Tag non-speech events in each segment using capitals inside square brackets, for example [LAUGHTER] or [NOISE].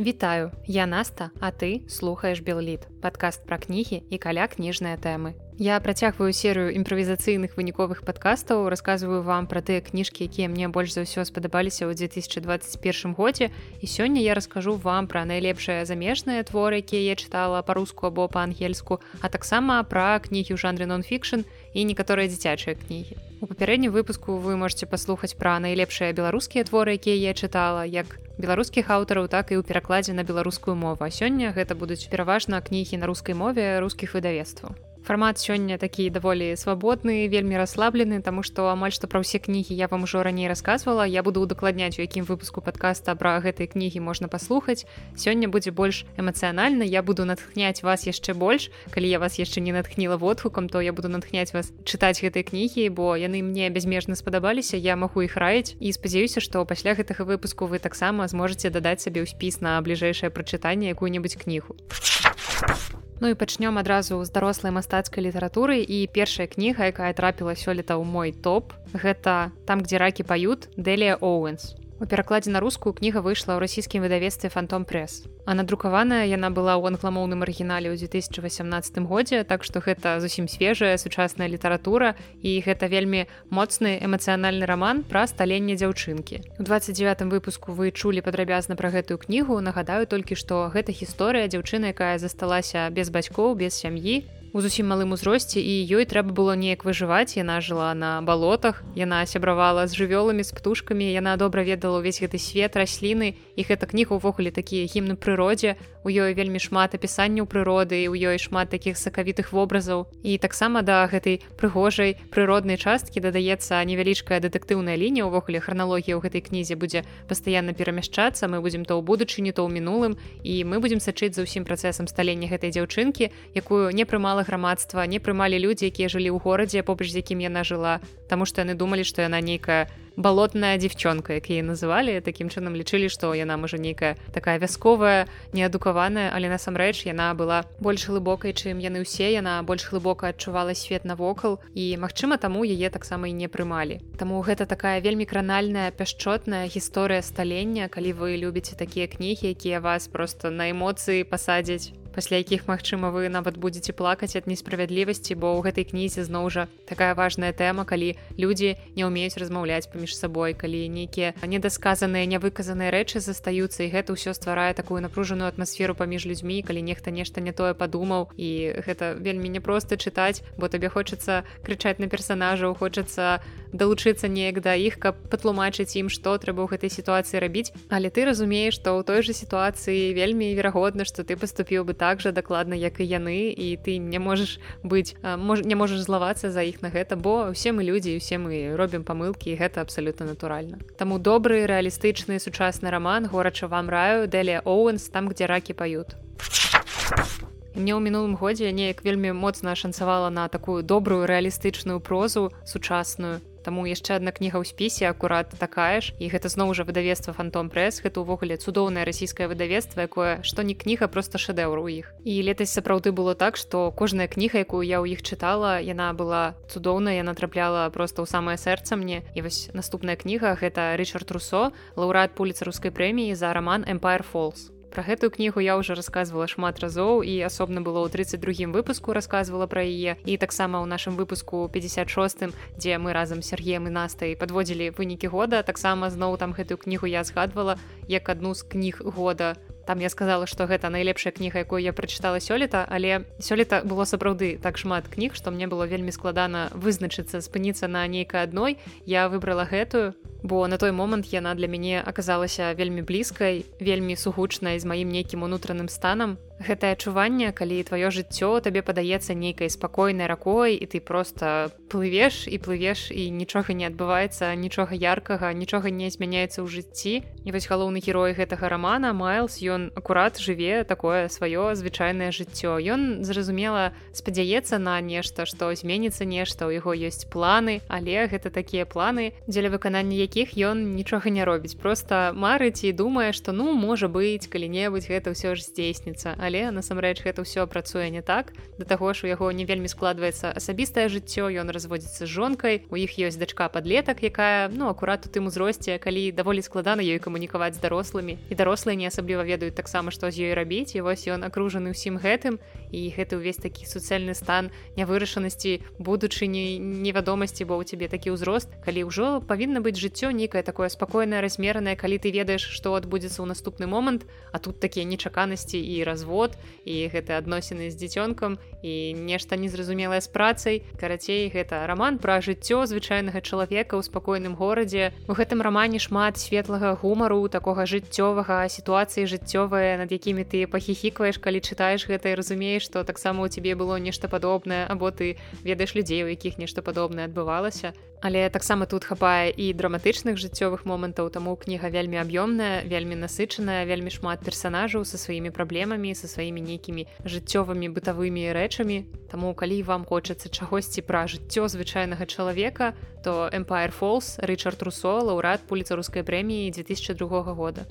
Вітаю, я Наста, а ты слухаеш Белліт, падкаст пра кнігі і каля кніжныя тэмы. Я працягваю серыю імправізацыйных выніковых падкастаў, расказваю вам пра тыя кніжкі, якія мне больш за ўсё спадабаліся ў 2021 годзе. І сёння я раскажу вам пра найлепшыя замежныя творы, якія я чытала па-руску або па-ангельску, а таксама пра кнігі ў жанры нон-фікшн і некаторыя дзіцячыя кнігі. У папярэднім выпуску вы можете паслухаць пра найлепшыя беларускія творы, якія я чытала, як беларускіх аўтараў так і ў перакладзе на беларускую мову. А сёння гэта будуць пераважна кнігі на рускай мове рускіх выдавецтваў фармат сёння такі даволі свабодны вельмі расслаблены тому что амаль што пра ўсе кнігі я вам ужо раней рассказывала. Я буду удакладняць у якім выпуску подкаста пра гэтай кнігі можна паслухаць сёння будзе больш эмацыянальна я буду натхняць вас яшчэ больш калі я вас яшчэ не натхніла водгукам то я буду натхняць вас чытаць гэтай кнігі бо яны мне бязмежна спадабаліся я магу іх раіць. І спадзяюся што пасля гэтага выпуску вы таксама зможаце дадаць сабе ў спіс на бліжэйшае прачытанне якую-небудзь кнігу. а Ну і пачнём адразу з дарослай мастацкай літаратуры і першая кніга, якая трапіла сёлета ў мой топ. Гэта там, дзе ракі пают Дэлія Оуэнс. У перакладзе на рускую кніга выйшла ў расійскім выдавецтве фантом прэс. А надрукаваная яна была ў англамоўным арыгінале ў 2018 годзе, так што гэта зусім свежая сучасная літаратура і гэта вельмі моцны эмацыянальны раман пра сталенне дзяўчынкі. У 29 выпуску вы чулі падрабязна пра гэтую кнігу, нагадаю толькі, што гэта гісторыя дзяўчына, якая засталася без бацькоў, без сям'і, у зусім малым узросце і ёй трэба было неяк выжываць. Яна жыла на балотах яна сябравала з жывёламі з птушкамі яна добра ведала ўвесь гэты свет расліны і гэта кніга ўвогуле такія гімны прыродзе у ёй вельмі шмат апісанняў прыроды і у ёй шмат такіх сакавітых вобразаў. І таксама да гэтай прыгожай прыроднай часткі дадаецца невялічкая дэтэктыўная лінія ўвогуле. Храналогія ў гэтай кнізе будзе пастаянна перамяшчацца. Мы будзем то ў будучыні то ў мінулым. І мы будзем сачыць за ўсім працэсам сталення гэтай дзяўчынкі якую не прымала грамадства не прымалі людзі якія жылі ў горадзе побач з якім яна жыла. Таму што яны думалі што яна нейкая балотная дзівчонка як яе называлі такім чынам лічылі што яна можа нейкая такая вясковая неадукаваная але насамрэч яна была больш глыбокай чым яны ўсе яна больш глыбока адчувала свет навокал. І магчыма таму яе таксама і не прымалі. Таму гэта такая вельмі кранальная пяшчотная гісторыя сталення калі вы любіце такія кнігі якія вас просто на эмоцыі пасадзяць пасля якіх магчыма вы нават будетеце плакаць ад несправядлівасці бо ў гэтай кнізе зноў жа такая важная тэма калі людзі не ўмеюць размаўляць паміж сабой калі нейкія недасказаныя нявыказаныя рэчы застаюцца і гэта ўсё стварае такую напружаную атмасферу паміж людзьмі калі нехта нешта не тое падумаў. І гэта вельмі непросто чытаць бо табе хочацца крычаць на персонажаў хочацца далучыцца неяк да іх каб патлумачыць ім што трэба ў гэтай сітуацыі рабіць але ты разумееш што ў той жа сітуацыі вельмі верагодна што ты паступіў бы так жа дакладна як і яны і ты не можаш быць мож, не можаш злавацца за іх на гэта бо ўсе мы людзі усе мы робім памылкі гэта абсолютно абсалютна натуральна. Таму добры рэалістычны сучасны раман горача вам раю Дэлія Оуэнс там, дзе ракі пают. Мне ў мінулым годзе неяк вельмі моцна шанцавала на такую добрую рэалістычную прозу сучасную Таму яшчэ адна кніга ў спісе акурат такая ж. І гэта зноў жа выдавецтва фантом прэс гэта ўвогуле цудоўнае расійскае выдавецтва якое што не кніга просто шэдэўр у іх. І летась сапраўды было так што кожная кніга якую я ў іх чытала яна была цудоўная яна трапляла просто ў самае сэрца мне. І вось наступная кніга гэта рычард русо лаўрад пуліцы рускай прэміі за роман empire фолз Пра гэтую кнігу я ўжо рассказывала шмат разоў і асобна было ў 32 выпуску рассказывала пра яе і таксама ў нашым выпуску 56 дзе мы разам Сергеем і настай падводзілі вынікі года. Таксама зноў там гэтую кнігу я згадвала як адну з кніг года там я сказала что гэта найлепшая кніга якую я прачытала сёлета але сёлета было сапраўды так шмат кніг што мне было вельмі складана вызначыцца спыніцца на нейкай адной. Я выбрала гэтую бо на той момант яна для мяне аказалася вельмі блізкай вельмі сугучнай з маім нейкім унутраным станам гэтае адчуванне калі тваё жыццё табе падаецца нейкай спакойнай ракой і ты просто плывеш і плывеш і нічога не адбываецца нічога яркага нічога не змяняецца ў жыцці. І вось галоўны герой гэтага рамана майлз ён акурат жыве такое сваё звычайнае жыццё. Ён зразумела спадзяецца на нешта што зменіцца нешта у яго ёсць планы але гэта такія планы дзеля выканання якіх ён нічога не робіць. Просто марыць і думае што ну можа быць калі-небудзь гэта ўсё ж здзейсніцца. А але насамрэч гэта ўсё працуе не так. Да таго ж у яго не вельмі складваецца асабістае жыццё ён разводзіцца з жонкай у іх ёсць дачка подлетак якая ну акурат у тым узросце калі даволі складана ёй камунікаваць з дарослымі. І дарослыя не асабліва ведаюць таксама што з ёй рабіць і вось ён акружаны ўсім гэтым. І гэты ўвесь такі суцэльны стан нявырашанасці будучыні невядомасці бо ў цябе такі ўзрост калі ўжо павінна быць жыццё нейкае такое спакойнае размеранае калі ты ведаеш што адбудзецца ў наступны момант а тут такія нечаканасці і развод і гэты адносіны з дзіцёнкам і нешта незразумелае з працай. Карацей гэта роман пра жыццё звычайнага чалавека ў спакойным горадзе. У гэтым рамане шмат светлага гумару такога жыццёвага сітуацыі жыццёвыя над якімі ты пахіхікваеш калі чытаеш гэта і разумееш што таксама у цябе было нешта падобнае або ты ведаеш людзей у якіх нешта падобнае адбывалася. Але таксама тут хапае і драматычных жыццёвых момантаў таму кніга вельмі аб'ёмная вельмі насычаная вельмі шмат персонажаў са сваімі праблемамі са сваімі нейкімі жыццёвымі бытавымі рэчамі. Таму калі вам хочацца чагосьці пра жыццё звычайнага чалавека то empire фолс рычард русо лаўрад пуліцарускай прэміі 2002 года.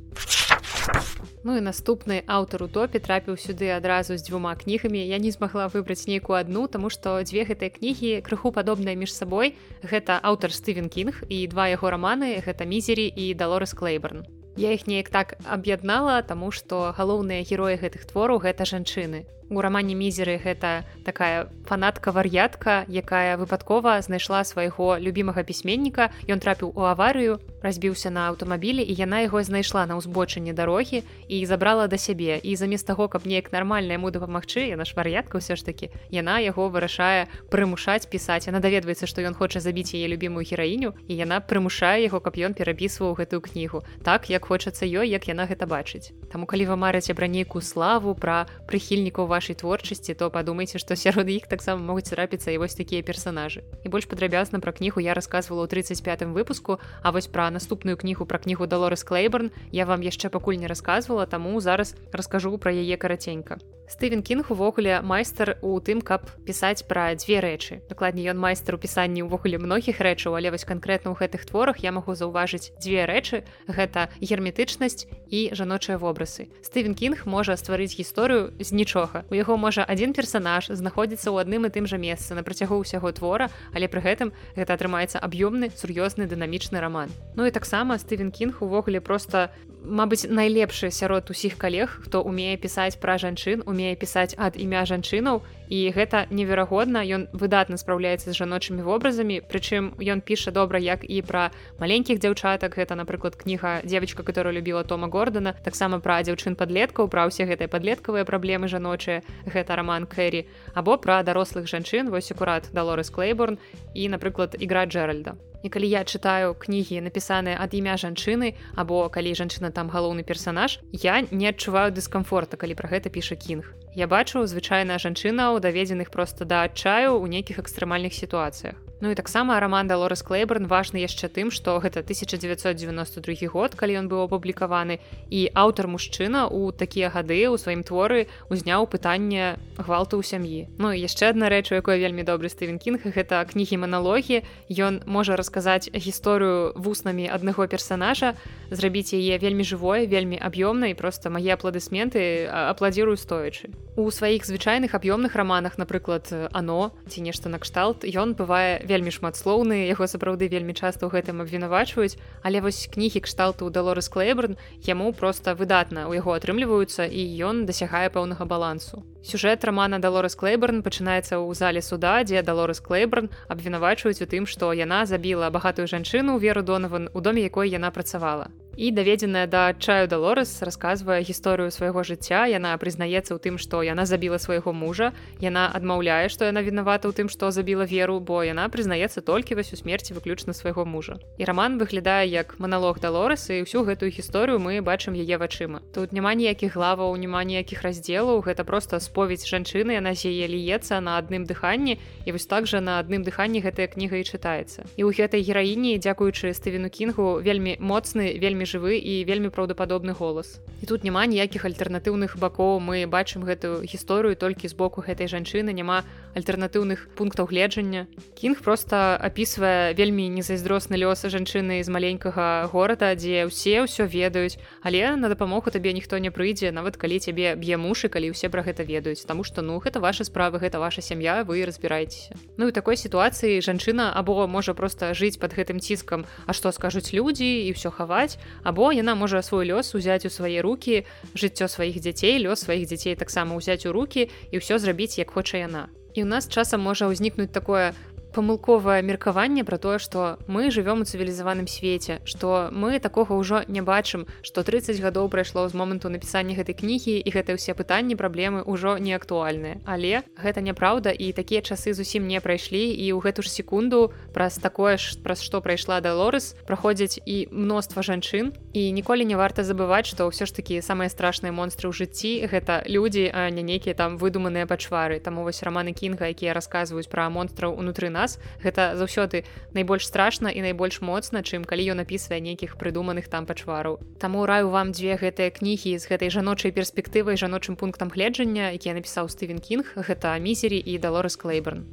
Ну і наступны аўтар у топе трапіў сюды адразу з дзвюма кнігамі. Я не змагла выбраць нейкую адну тому што дзве гэтыя кнігі крыху падобныя між сабой. Гэта аўтар стывен кінг і два яго раманы гэта мізері і далорыс клейберн я іх неяк так аб'яднала таму што галоўныя героі гэтых твораў гэта жанчыны у рамане мізеры гэта такая фанатка вар'ятка якая выпадкова знайшла свайго любімага пісьменніка. Ён трапіў у аварыю разбіўся на аўтамабілі і яна яго знайшла на ўзбочыне дарогі і забрала да сябе. І замест таго каб неяк нармальна яму дапамагчы яна ж вар'ятка ўсё ж такі яна яго вырашае прымушаць пісаць. Она даведваецца што ён хоча забіць яе любімую гераіню і яна прымушае яго каб ён перапісваў гэтую кнігу. Так як хочацца ёй як яна гэта бачыць. Таму калі вы марыце пра нейкую славу пра прыхільнікаў вашай творчасці то падумайце што сярод іх таксама могуць трапіцца і вось такія персонажы і больш падрабязна пра кнігу я рассказывала ў 35 выпуску А вось пра наступную кнігу пра кнігу далоры склейберн я вам яшчэ пакуль не рассказывала таму зараз раскажу пра яе караценька Стывен кінг увогуле майстар у тым каб пісаць пра дзве рэчы. Дакладней ён майстар у пісанні ўвогуле многіх рэчаў але вось канкрэтна ў гэтых творах я магу заўважыць дзве рэчы. Гэта герметычнасць і жаночыя вобрасы Стывен кінг можа стварыць гісторыю з нічога. У яго можа адзін персонаж знаходзіцца ў адным і тым жа месцы на працягу ўсяго твора але пры гэтым гэта атрымаецца аб'ёмны сур'ёзны дынамічны роман Ну і таксама Стывен кінг увогуле просто Мабыць найлепшы сярод усіх калег хто умее пісаць пра жанчын умее пісаць ад імя жанчынаў і гэта неверагодна. Ён выдатна спраўляецца з жаночымі вобразамі прычым ён піша добра як і пра маленькіх дзяўчатак. Гэта напрыклад кніга девочка которая любіла тома гордона таксама пра дзяўчын подлеткаў пра ўсе гэтыя подлеткавыя праблемы жаночыя. Гэта роман кэрри. Або пра дарослых жанчын вось акурат далорыс клейборн і напрыклад ігра джеральда І калі я чытаю кнігі напісаныя ад імя жанчыны або калі жанчына там галоўны персанаж я не адчуваю дыскамфорта калі пра гэта піша кінг. Я бачу звычайная жанчына ў даведзеных проста да адчаю ў нейкіх экстрэмальных сітуацыях Ну і таксама раман Лорас Клейберн важны яшчэ тым, што гэта 1992 год, калі ён быў апублікаваны і аўтар мужчына ў такія гады ў сваім творы узняў пытанне гвалту ў сям'і. Ну і яшчэ адна рэч, у якой вельмі добры Стывен Кінг гэта кнігі маналогі. Ён можа расказаць гісторыю вуснамі аднаго персанажа, зрабіць яе вельмі жывое, вельмі аб'ёмнай, проста мае апладысменты апладзірую стоячы. У сваіх звычайных аб'ёмных раманах, напрыклад, ано ці нешта накшталт, ён бывае вельмі шматслоўны яго сапраўды вельмі часта ў гэтым абвінавачваюць. Але вось кнігі кшталту далорыс клейберн яму просто выдатна у яго атрымліваюцца і ён дасягае пэўнага балансу. Сюжэт рамана далорыс клейберн пачынаецца ў зале суда дзе далорыс клейберн абвінавачваюць у тым што яна забіла багатую жанчыну веру донаван у доме якой яна працавала і даведзеная да адчаю далорыс расказвае гісторыю свайго жыцця. Яна прызнаецца ў тым што яна забіла свайго мужа. Яна адмаўляе што яна вінавата ў тым што забіла веру бо яна прызнаецца толькі вось у смерці выключна свайго мужа. І роман выглядае як маналог далорыс і ўсю гэтую гісторыю мы бачым яе вачыма. Тут няма ніякіх главаў няма ніякіх раздзелаў. Гэта просто споведь жанчыны яна з яе ліецца на адным дыханні. І вось так жа на адным дыханні гэтая кніга і чытаецца. І ў гэтай гераіні дзякуючы стывену кінгу вельмі моцны вельмі жывы і вельмі праўдападобны голас. І тут няма ніякіх альтэрнатыўных бакоў. Мы бачым гэтую гісторыю толькі з боку гэтай жанчыны. Няма альтэрнатыўных пунктаў гледжання. Кінг просто апісвае вельмі незайздросны лёс жанчыны з маленькага горада дзе ўсе ўсё ведаюць. Але на дапамогу табе ніхто не прыйдзе нават калі цябе б'е мушы калі ўсе пра гэта ведаюць. Таму што ну гэта ваша справа гэта ваша сям'я вы разбіраецеся Ну і такой сітуацыі жанчына або можа просто жыць под гэтым ціскам А што скажуць людзі і ўсё хаваць або яна можа свой лёс узяць у свае руки жыццё сваіх дзяцей лёс сваіх дзяцей таксама ўзяць у руки і ўсё зрабіць як хоча яна. І у нас часам можа ўзнікнуць такое памылковае меркаванне пра тое што мы живвём у цывілізаваным свеце што мы такога ўжо не бачым што 30 гадоў прайшло з моманту напісання гэтай кнігі і гэтыя ўсе пытанні праблемы ўжо не актуальныя. Але гэта няправда і такія часы зусім не прайшлі і ў гэту ж секунду праз такое ж праз што прайшла да лорыс праходзяць і мноства жанчын. І ніколі не варта забываць што ўсё ж такі самыя страшныя монстры ў жыцці гэта людзі а не нейкія там выдуманыя пачвары. Там вось раманы кінга якія расказваюць пра монстраў унутры нас гэта заўсёды найбольш страшна і найбольш моцна чым калі ён напісвае нейкіх прыдуманых там пачвараў. Таму раю вам дзве гэтыя кнігі з гэтай жаночай перспектывай жаночым пунктам гледжання які напісаў стывен кінг гэта мізері і далорыс клейберн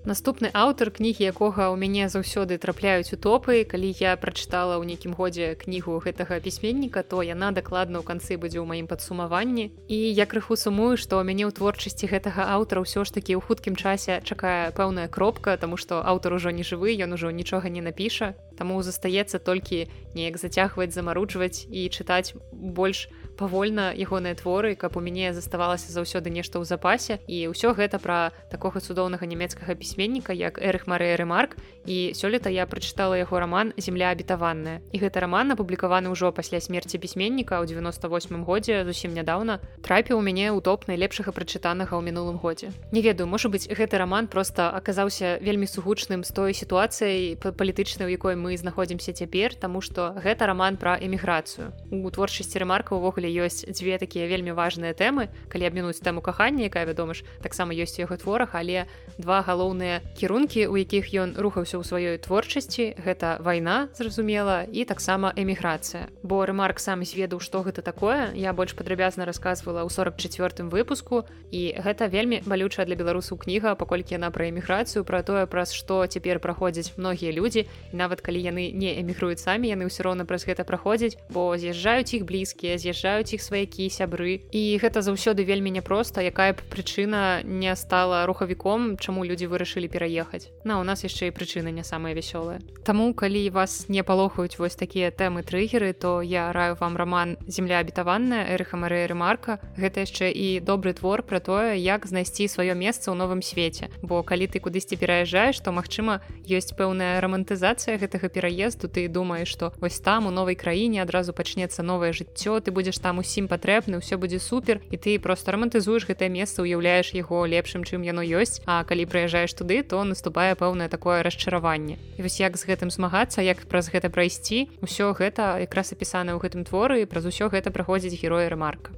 Наступны аўтар кнігі якога ў мяне заўсёды трапляюць у топы калі я прачытала ў нейкім годзе кнігу гэтага пісьменніка то яна дакладна ў канцы будзе ў маім падсумаванні. І я крыху сумую што ў мяне ў творчасці гэтага аўтара ўсё ж такі ў хуткім часе чакае пэўная кропка тому што аўтар ужо не жывы ён ужо нічога не напіша. Таму застаецца толькі неяк зацягваць замаруджваць і чытаць больш павольна ягоныя творы каб у мяне заставалася заўсёды нешта ў запасе. І ўсё гэта пра такога цудоўнага нямецкага пісьменніка як эрых марыя ремарк і сёлета я прачытала яго роман земля абітаванная і гэта роман апублікаваны ўжо пасля смерти пісьменніка ў 98 годзе зусім нядаўна трапіў у мяне ў топ найлепшага прачытанага ў мінулым годзе. Не ведаю можа быть гэты роман просто аказаўся вельмі сугучным з той сітуацыяй палітычнай у якой мы знаходзімся цяпер тому что гэта роман пра эміграцыю. У творчасці ремарка увогуле ёсць дзве такія вельмі важныя тэмы. Калі абмінуць тэму кахання якая вядома ж таксама ёсць у яго творах але два галоўныя кірункі у якіх ён рухаўся ў сваёй творчасці гэта вайна зразумела і таксама эміграцыя. Бо ремарк сам зведаў што гэта такое. Я больш падрабязна рассказывала ў 44 выпуску і гэта вельмі балючая для беларусаў кніга паколькі яна пра эміграцыю пра тое праз што цяпер праходзяць многія людзі нават калі яны не эмігруюць самі яны ўсё роўна праз гэта праходзяць бо з'язджаюць іх блізкія з'язджаюць паміраюць іх сваякі сябры і гэта заўсёды вельмі няпроста якая б прычына не стала рухавіком чаму людзі вырашылі пераехаць. На у нас яшчэ і прычыны не самыя вясёлыя Таму калі вас не палохаюць вось такія тэмы трыггеры то я раю вам роман земля абітаванная эрыха марыя ремарка гэта яшчэ і добры твор пра тое як знайсці сваё месца ў новым свеце. Бо калі ты кудысьці пераязджаеш то магчыма ёсць пэўная рамантызацыя гэтага пераезду. Ты думаеш што вось там у новай краіне адразу пачнецца новае жыццё ты будзеш там усім патрэбны ўсё будзе супер і ты просто рамантызуеш гэтае месца уяўляеш яго лепшым чым яно ёсць. А калі прыязджаеш туды то наступае пэўнае такое расчараванне. І вось як з гэтым змагацца як праз гэта прайсці ўсё гэта якраз апісана ў гэтым творы праз усё гэта праходзіць героя ремарка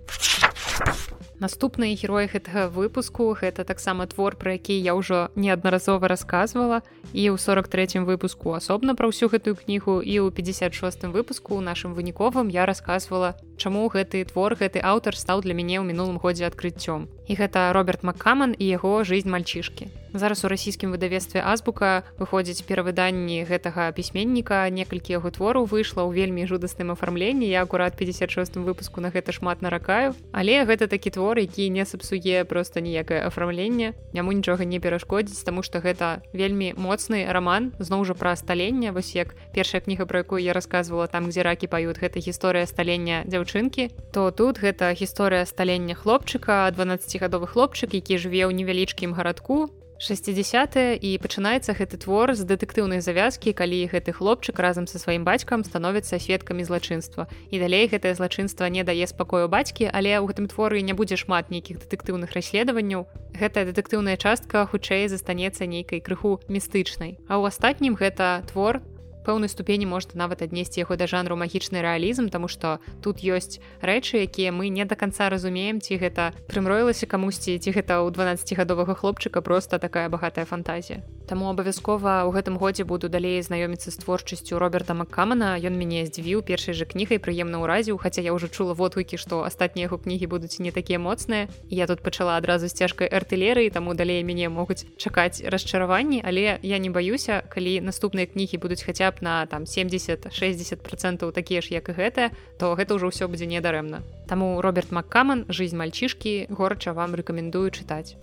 наступныя героі гэтага выпуску гэта таксама твор пра які я ўжо неаднаразова рассказывала і ў 43 выпуску асобна пра ўсю гэтую кнігу і ў 56 выпуску нашым выніковым я рассказывала чаму гэты твор гэты аўтар стаў для мяне ў мінулым годзе адкрыццём. І гэта роберт маккаман і яго жизнь мальчишки зараз у расійскім выдавестве азбука выходзіць перавыданні гэтага пісьменніка. Некалькі яго твораў выйшла ў вельмі жудасным афармленні. Я акурат 56 выпуску на гэта шмат наракаю. Але гэта такі твор які не сапсуе просто ніякае афармленне. Яму нічога не перашкодзіць таму што гэта вельмі моцны роман зноў жа пра сталення вось як першая кніга про якую я рассказывала там где ракі паюць гэта гісторыя сталення дзяўчынкі то тут гэта гісторыя сталення хлопчыка 12гадовы хлопчык які жыве ў невялічкім гарадку 60 і пачынаецца гэты твор з дэтэктыўнай завязкі калі гэты хлопчык разам са сваім бацькам становіцца сведкамі злачынства. І далей гэтае злачынства не дае спакою бацькі але ў гэтым творы не будзе шмат нейкіх дэтэктыўных расследаванняў. Гэтая дэтэктыўная частка хутчэй застанецца нейкай крыху містычнай. А ў астатнім гэта твор пэўнай ступені можна нават аднесці яго да жанру магічны рэалізм тому что тут ёсць рэчы якія мы не до конца разумеем ці гэта прымроілася камусьці ці гэта ў 12гадовага хлопчыка просто такая багатая фантазія. Таму абавязкова ў гэтым годзе буду далей знаёміцца з творчасцю роберта маккамана. Ён мяне здзівіў першай жа кнігай прыемна ўразіў хаця я ўжо чула водгукі што астатнія яго кнігі будуць не такія моцныя. Я тут пачала адразу з цяжкай артылерыі таму далей мяне могуць чакаць расчараванні але я не баюся калі наступныя кнігі будуць хаця б на там 70 60 процентаў такія ж як і гэтая то гэта ўжо ўсё будзе недарэмна. Таму роберт маккаман жизнь мальчишки горача вам рэкамендую чытаць.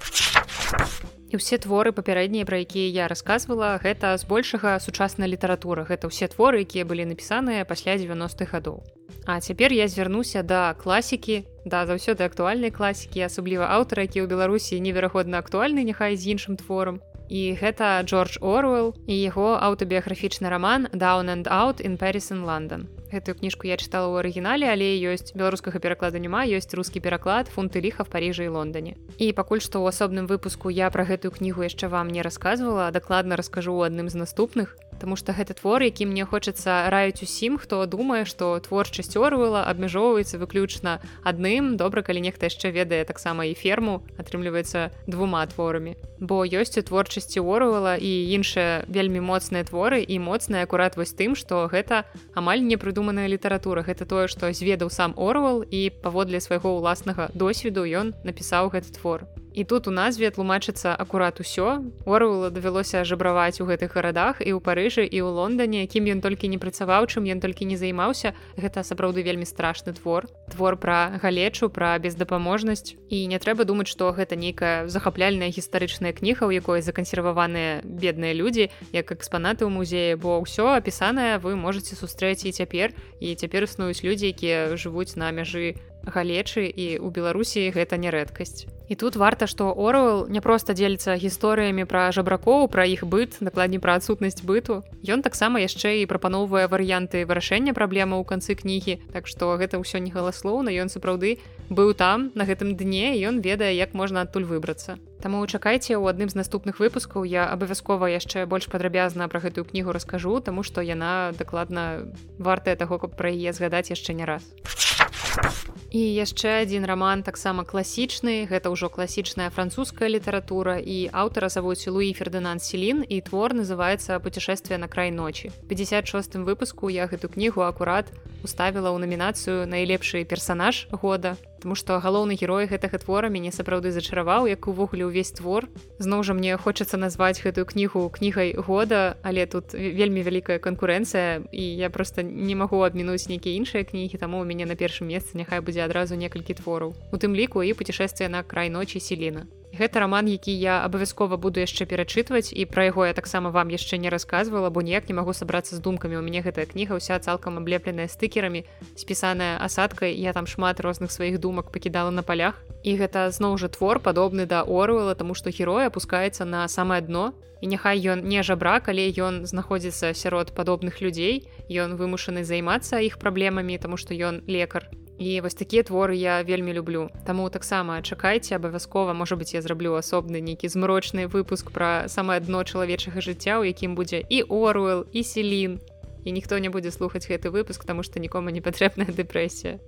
І ўсе творы папярэднія пра якія я рассказывала гэта збольшага сучасная літаратура. Гэта ўсе творы якія былі напісаныя пасля 90-х гадоў. А цяпер я звярнуся да класікі да заўсёды актуальнай класікі асабліва аўтара які ў беларусі неверагодна актуальны няхай з іншым творам і гэта Джордж Оруэлл і яго аўтабіяграфічны роман down and out in Parisson London гэтую кніжку я чытала ў арыгінале але ёсць беларускага пераклада няма ёсць рускі пераклад фунты ліха в паріжы і лондоне і пакуль што ў асобным выпуску я пра гэтую кнігу яшчэ вам не рассказывала дакладна раскажу ў адным з наступных Таму што гэта твор які мне хочацца раіць усім хто думае што творчасць орвала абмяжоўваецца выключна адным. Добра калі нехта яшчэ ведае таксама і ферму атрымліваецца двума творамі. Бо ёсць у творчасці орвала і іншыя вельмі моцныя творы і моцная акурат вось тым што гэта амаль не прыдуманая літаратура. Гэта тое што зведаў сам орвал і паводле свайго ўласнага досведу ён напісаў гэты твор І тут у назве тлумачыцца акурат усё. Орвула давялося жабраваць у гэтых гарадах і ў Парыжы і ў Лондоне, якім ён толькі не працаваў, чым ён толькі не займаўся. Гэта сапраўды вельмі страшны твор. Твор пра галечу, пра бездапаможнасць. І не трэба думаць, што гэта нейкая захапляльная гістарычная кніга, у якой закансерваваныя бедныя людзі, як экспанаты ў музеі, бо ўсё апісанае вы можете сустрэць і цяпер. І цяпер існуюць людзі, якія жывуць на мяжы галечы і ў беларусі гэта не рэдкасць. І тут варта што орвел не проста дзеліцца гісторыямі пра жабракоў пра іх быт накладней пра адсутнасць быту. Ён таксама яшчэ і прапаноўвае варыянты вырашэння праблемы ў канцы кнігі так што гэта ўсё не галаслоўна ён сапраўды быў там на гэтым дне ён ведае як можна адтуль выбрацца. Таму чакайце ў адным з наступных выпускаў. Я абавязкова яшчэ больш падрабязна пра гэтую кнігу раскажу таму што яна дакладна вартая таго каб пра яе згадаць яшчэ не раз і яшчэ адзін роман таксама класічны. Гэта ўжо класічная французская літаратура і аўтара завуць луі фердынан селін і твор называется путешествие на край ночи 56 выпуску я гэту кнігу акурат уставіла ў намінацыю найлепшы персонаж года Таму што галоўны герой гэтага твора мяне сапраўды зачараваў як увогуле ўвесь твор. Зноў жа мне хочацца назваць гэтую кнігу кнігай года але тут вельмі вялікая канкурэнцыя і я просто не магу адмінуць нейкія іншыя кнігі таму у мяне на першым месцы няхай будзе адразу некалькі твораў. У тым ліку і путешествие на край ночи селена Гэта роман, які я абавязкова буду яшчэ перачытваць і пра яго я таксама вам яшчэ не рассказывала, бо ніяк не магу сабрацца з думкамі. У мяне гэтая кніга ўся цалкам аблепленая стыкерамі, спісаная асадкай, я там шмат розных сваіх думак пакідала на палях. І гэта зноў жа твор падобны да Оруэла, таму што герой апускаецца на самае дно. І няхай ён не жабрак, але ён знаходзіцца сярод падобных людзей. Ён вымушаны займацца іх праблемамі, таму што ён лекар і вось такія творы я вельмі люблю. Таму таксама чакайце абавязкова можа быть я зраблю асобны нейкі змрочны выпуск пра самае дно чалавечага жыцця у якім будзе і оруэл і селін. І ніхто не будзе слухаць гэты выпуск тому что нікому не патрэбная дэпрэсія.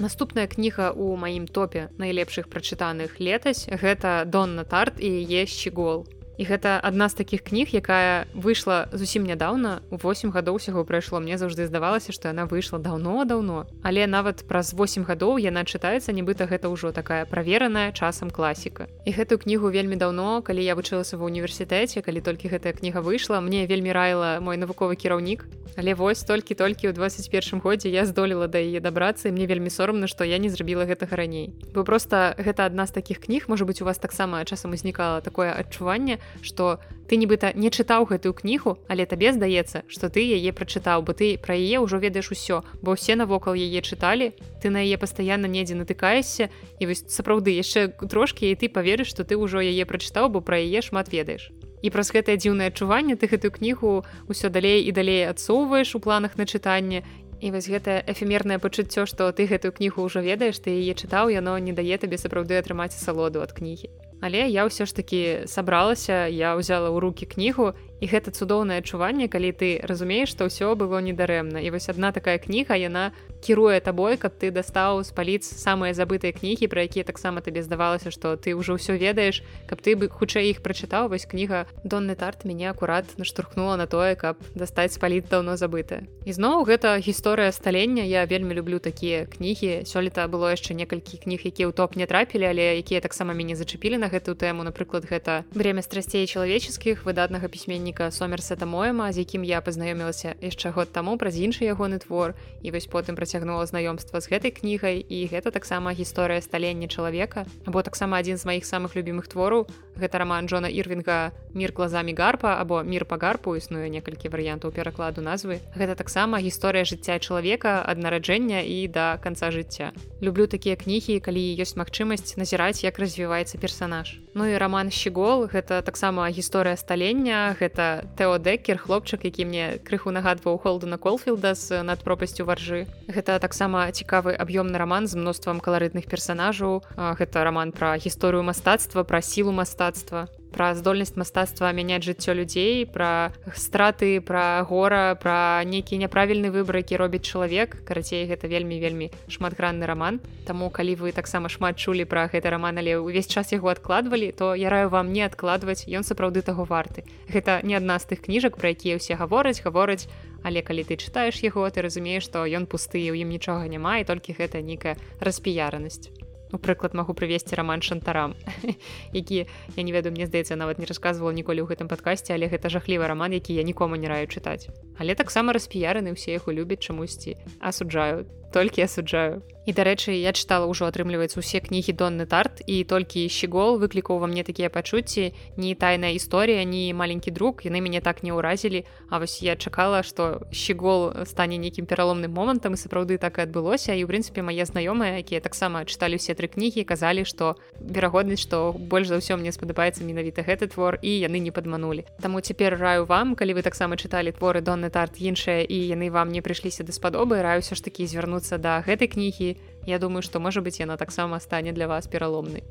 Наступная кніга у маім топе найлепшых прачытаных летась гэта донна тарт і яе щегол і гэта адна з такіх кніг якая выйшла зусім нядаўна у 8 гадоў усяго прайшло. Мне заўжды здавалася што яна выйшла даўно-даўно. Але нават праз 8 гадоў яна чытаецца нібыта гэта ўжо такая правераная часам класіка. І гэтую кнігу вельмі даўно калі я вучылася ва універсітэце калі толькі гэтая кніга выйшла мне вельмі раіла мой навуковы кіраўнік. Але вось толькі-толькі ў 21 годзе я здолела да яе дабрацца мне вельмі сорамна што я не зрабіла гэтага раней. Бо просто гэта адна з такіх кніг можа быть у вас таксама часам узнікала такое адчуванне что ты нібыта не чытаў гэтую кнігу але табе здаецца что ты яе прачытаў бо ты пра яе ўжо ведаеш усё бо ўсе навокал яе чыталі ты на яе пастаянна недзе натыкаешся і вось сапраўды яшчэ трошкі і ты паверыш что ты ўжо яе прачытаў бо пра яе шмат ведаеш. І праз гэтае дзіўнае адчуванне ты гэтую кнігу ўсё далей і далей адсоўваеш у планах на чытанне. І вось гэтае эфемернае пачуццё што ты гэтую кнігу ўжо ведаеш ты яе чытаў яно не дае табе сапраўды атрымаць асалоду ад кнігі але я ўсё ж таки сабралася я ўзяла ў руки кнігу і гэта цудоўнае адчуванне калі ты разумееш што ўсё было недарэмна. І вось адна такая кніга яна кіруе табой каб ты дастаў з паліц самыя забытыя кнігі пра якія таксама табе здавалася што ты ўжо ўсё ведаеш каб ты бы хутчэй іх прачытаў. Вось кніга донны тарт мяне акурат наштурхнула на тое каб дастаць паліт даўно забытая ізноў гэта гісторыя сталення. Я вельмі люблю такія кнігі. Сёлета было яшчэ некалькі кніг якія ў топ не трапілі але якія таксама мяне зачапілі на гэтую тэму. Напрыклад гэта время страсцей чалавеческіх выдатнага пісьменніка сомерсета моема з якім я пазнаёмілася яшчэ год таму праз іншы ягоны твор. І вось потым працягнула знаёмства з гэтай кнігай і гэта таксама гісторыя сталення чалавека або таксама адзін з маіх самых любімых твораў. Гэта роман Джона ірвинга мир глазами гарпа або мир по гарпу існуе некалькі варыянтаў перакладу назвы. Гэта таксама гісторыя жыцця чалавека ад нараджэння і да конца жыцця. Люблю такія кнігі калі ёсць магчымасць назіраць як развіваецца персонаж Ну і роман щегол гэта таксама гісторыя сталення гэта тео декер хлопчык які мне крыху нагадваў холдена колфілда з над пропасцю варжы гэта таксама цікавы аб'ёмны роман з мноствам каларытных персонажаў гэта роман пра гісторыю мастацтва пра сілу мастацтва пра здольнасць мастацтва мяняць жыццё людзей пра страты пра гора пра нейкі няправільны выбар які робіць чалавек. Карацей гэта вельмі вельмі шматгранны роман Таму калі вы таксама шмат чулі пра гэты роман але ўвесь час яго адкладвалі то я раю вам не адкладваць ён сапраўды таго варты. Гэта не адна з тых кніжак пра якія ўсе гавораць гавораць Але калі ты чытаеш яго ты разумееш што ён пусты у ім нічога няма і толькі гэта нейкая распіяранасць прыклад магу прывесці роман шантарам [LAUGHS] які я не ведаю мне здаецца нават не рассказывала ніколі ў гэтым падкасці але гэта жахлівы роман які я нікому не раю чытаць. Але таксама распіяраны ўсе яго любяць чамусьці асуджаю толькі асуджаю і дарэчы я чытала ўжо атрымліваецца усе кнігі донны тарт і толькі щегол выклікаў ва мне такія пачуцці. Не тайная гісторыя не маленькі друг яны мяне так не ўразілі. А вось я чакала што щегол стане нейкім пераломным момантам і сапраўды так і адбылося. І ў прынцыпе мае знаёмыя якія таксама чыталі ўсе тры кнігі казалі што верагоднасць што больш за ўсё мне спадабаецца менавіта гэты твор і яны не падманулі. Таму цяпер раю вам калі вы таксама чыталі творы донны тарт іншыя і яны вам не прыйшліся даспадобы раю ўсё ж такі звярнуцца да гэтай кнігі. Я думаю што можа быць яна таксама стане для вас пераломнай.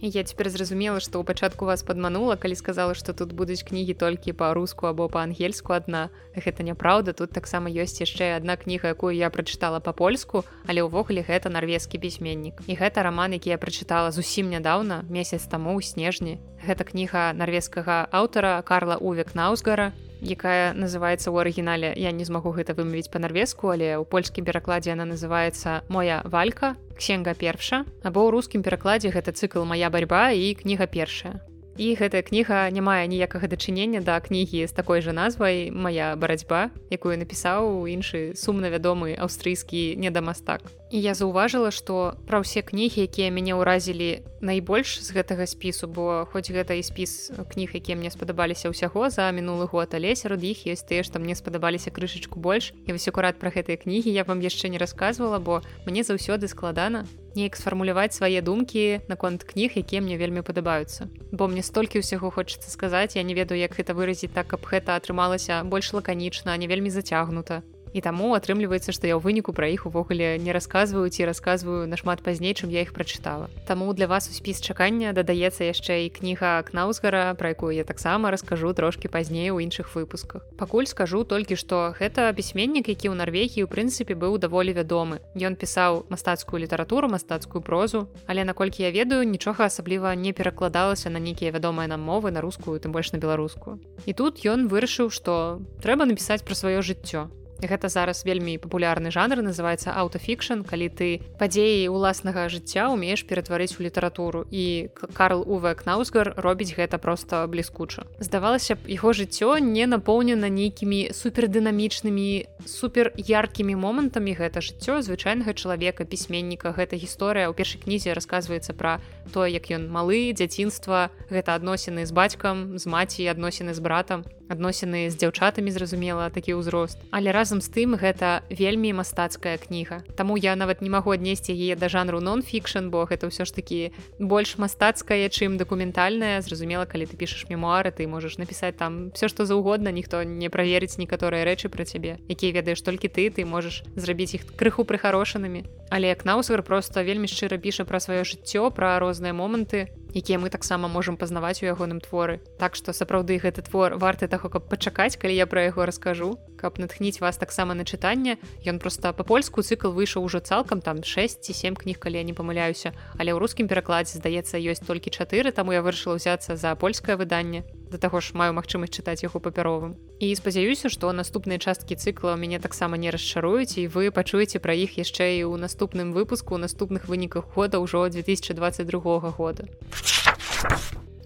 Я цяпер зразумела што ў пачатку вас падманула калі сказала што тут будуць кнігі толькі па-руску або па-ангельску адна. Гэта няправда тут таксама ёсць яшчэ адна кніга якую я прачытала па-польску але ўвогуле гэта нарвежскі пісьменнік. І гэта раман які я прачытала зусім нядаўна месяц таму ў снежні. Гэта кніга нарвежскага аўтара карла увек наузгара якая называется ў арыгінале я не змагу гэта вымавіць па-нарвежку але ў польскім перакладзе она называется моя валька ксенга перша або ў рускім перакладзе гэта цыкл моя барьба і кніга першая і гэтая кніга не мае ніякага дачынення да кнігі з такой жа назвай моя барацьба якую напісаў іншы сумна вядомы аўстрыйскі недамастак. І я заўважыла што пра ўсе кнігі якія мяне ўразілі найбольш з гэтага спісу бо хоць гэта і спіс кніг якія мне спадабаліся ўсяго за мінулы год але сярод іх ёсць тыя што мне спадабаліся крышачку больш. І вось акурат пра гэтыя кнігі я вам яшчэ не рассказывала бо мне заўсёды складана неяк сфармуляваць свае думкі наконт кніг якія мне вельмі падабаюцца. Бо мне столькі ўсяго хочацца сказаць я не ведаю як гэта выразіць так каб гэта атрымалася больш лаканічна не вельмі зацягнута і таму атрымліваецца што я ў выніку пра іх увогуле не расказваю ці расказваю нашмат пазней чым я іх прачытала Таму для вас у спіс чакання дадаецца яшчэ і кніга кнаўзгара пра якую я таксама раскажу трошки пазней у іншых выпусках. Пакуль скажу толькі што гэта пісьменнік які ў Нарвегіі у прынцыпе быў даволі вядомы. Ён пісаў мастацкую літаратуру мастацкую прозу але наколькі я ведаю нічога асабліва не перакладалася на нейкія вядомыя нам мовы на рускую тым больш на беларускую. І тут ён вырашыў што трэба напісаць пра сваё жыццё гэта зараз вельмі папулярны жанр называется аўтафікшн калі ты падзеі уласнага жыцця умееш ператварыць у літаратуру. І Карл увек наузгар робіць гэта просто бліскуча. Здавалася б яго жыццё не напоўнена нейкімі супердынамічнымі супер яркімі момантамі. Гэта жыццё звычайнага чалавека пісьменніка. Гэта гісторыя. Ў першай кнізе расказваецца пра тое як ён малы дзяцінства. Гэта адносіны з бацькам з маці адносіны з братам адносіны з дзяўчатамі зразумела такі ўзрост. Але разам з тым гэта вельмі мастацкая кніга. Таму я нават не магу аднесці яе да жанру нон-фікшн бо гэта ўсё ж такі больш мастацкая чым дакументальная. Зразумела калі ты пішаш мемуары ты можаш напісаць там все што заўгодна ніхто не праверыць некаторыя рэчы пра цябе якія ведаеш толькі ты ты можаш зрабіць іх крыху прыхарошанымі. Але як наусвер просто вельмі шчыра піша пра сваё жыццё пра розныя моманты якія мы таксама можам пазнаваць у ягоным творы. Так што сапраўды гэты твор варты таго каб пачакаць калі я пра яго раскажу каб натхніць вас таксама на чытанне. Ён просто па-польску цыкл выйшаў ужо цалкам там 6 ці 7 кніг калі я не памыляюся. Але ў рускім перакладзе здаецца ёсць толькі чатыры таму я вырашыла ўзяцца за польскае выданне да таго ж маю магчымасць чытаць яго папяровым. І спадзяюся што наступныя часткі цыкла мяне таксама не расчаруюць і вы пачуеце пра іх яшчэ і ў наступным выпуску наступных выніках года ўжо 2022 года.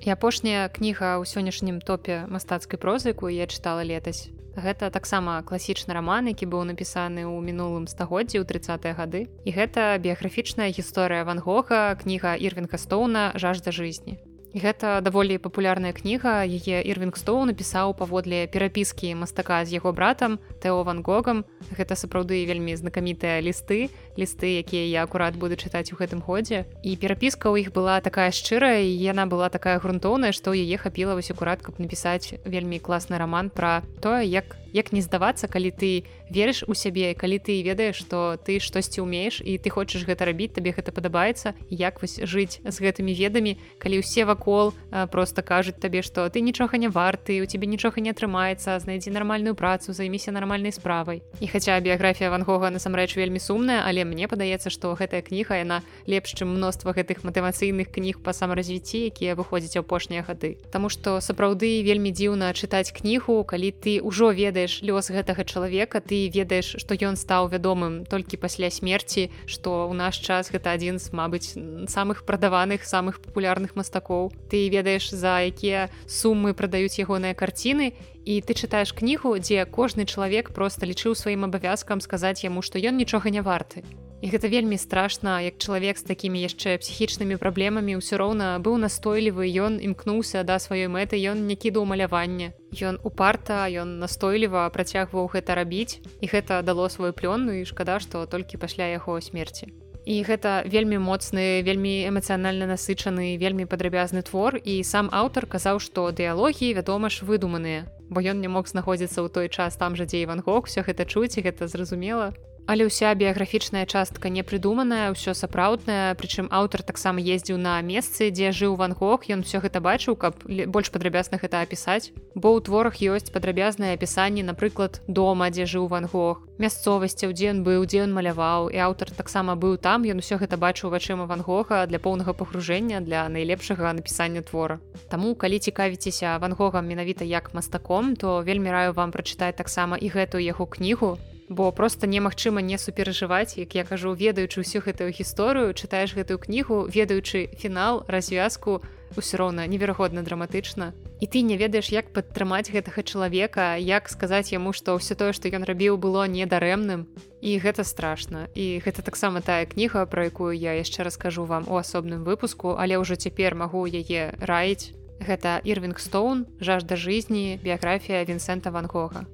І апошняя кніга ў сённяшнім топе мастацкай прозы якую я чытала летась гэта таксама класічны раман які быў напісаны ў мінулым стагоддзі ў 30 гады. І гэта біяграфічная гісторыя ван гога кніга ірвінга стоуна жажда жизни гэта даволі папулярная кніга. Яе ірвінгстоу напісаў паводле перапіскі мастака з яго братам тэо ван гогам. Гэта сапраўды вельмі знакамітыя лісты лісты якія я акурат буду чытаць у гэтым годзе. І перапіска ў іх была такая шчырая і яна была такая грунтоўная што яе хапіла вось акурат каб напісаць вельмі класны раман пра тое як як не здавацца калі ты верыш у сябе калі ты ведаеш што ты штосьці ўмееш і ты хочаш гэта рабіць табе гэта падабаецца. Як вось жыць з гэтымі ведамі калі ўсе вакол просто кажуць табе што ты нічога не варты у тебе нічога не атрымаецца знайдзі нармальную працу займіся нармальнай справай і хаця біяграфія вангога насамрэч вельмі сумная але мне падаецца што гэтая кніга яна лепш чым мноства гэтых матывацыйных кніг па самаразвіцці якія выходзяць апошнія гады. Таму што сапраўды вельмі дзіўна чытаць кнігу калі ты ўжо ведаеш лёс гэтага чалавека ты ведаеш што ён стаў вядомым толькі пасля смерці што ў наш час гэта адзін з мабыць самых прадаваных самых папулярных мастакоў. Ты ведаеш за якія сумы прадаюць ягоныя карціны і ты чытаеш кнігу дзе кожны чалавек просто лічыў сваім абавязкам сказаць яму што ён нічога не варты І гэта вельмі страшна, як чалавек з такімі яшчэ псіхічнымі праблемамі ўсё роўна быў настойлівы, ён імкнуўся да сваёй мэты, ён не кідаў маляванне. Ён упарта, ён настойліва працягваў гэта рабіць і гэта дало сваю плённу і шкада, што толькі пасля яго смерці. І гэта вельмі моцны, вельмі эмацыянальна насычаны, вельмі падрабязны твор і сам аўтар казаў, што дыялогі, вядома ж, выдуманыя, бо ён не мог знаходзіцца ў той час там жа, дзе і вангок, усё гэта чуць і гэта зразумела. Але ўся біяграфічная частка не прыдуманая, ўсё сапраўднае, прычым аўтар таксама ездзіў на месцы, дзе жыў вангок, ён усё гэта бачыў, каб больш падрабязна гэта апісаць. Бо ў творах ёсць падрабязнае апісанне, напрыклад, дома, дзе жыў вангог, мясцовасцяў, дзе ён быў, дзе ён маляваў і аўтар таксама быў там, ён усё гэта бачыў вачыма вангога для поўнага пагружэння для найлепшага напісання твора. Таму калі цікавіцеся вангогам менавіта як мастаком, то вельмі раю вам прачытаць таксама і гэтую яго кнігу, бо просто немагчыма не суперажываць як я кажу ведаючы ўсю гэтую гісторыю чытаеш гэтую кнігу ведаючы фінал развязку ўсё роўна неверагодна драматычна. І ты не ведаеш як падтрымаць гэтага чалавека як сказаць яму што ўсё тое што ён рабіў было недарэмным. І гэта страшна. І гэта таксама тая кніга про якую я яшчэ раскажу вам у асобным выпуску але ўжо цяпер магу яе раіць. Гэта ірвинг стоун жажда жизни біяграфія вінсента ван гога.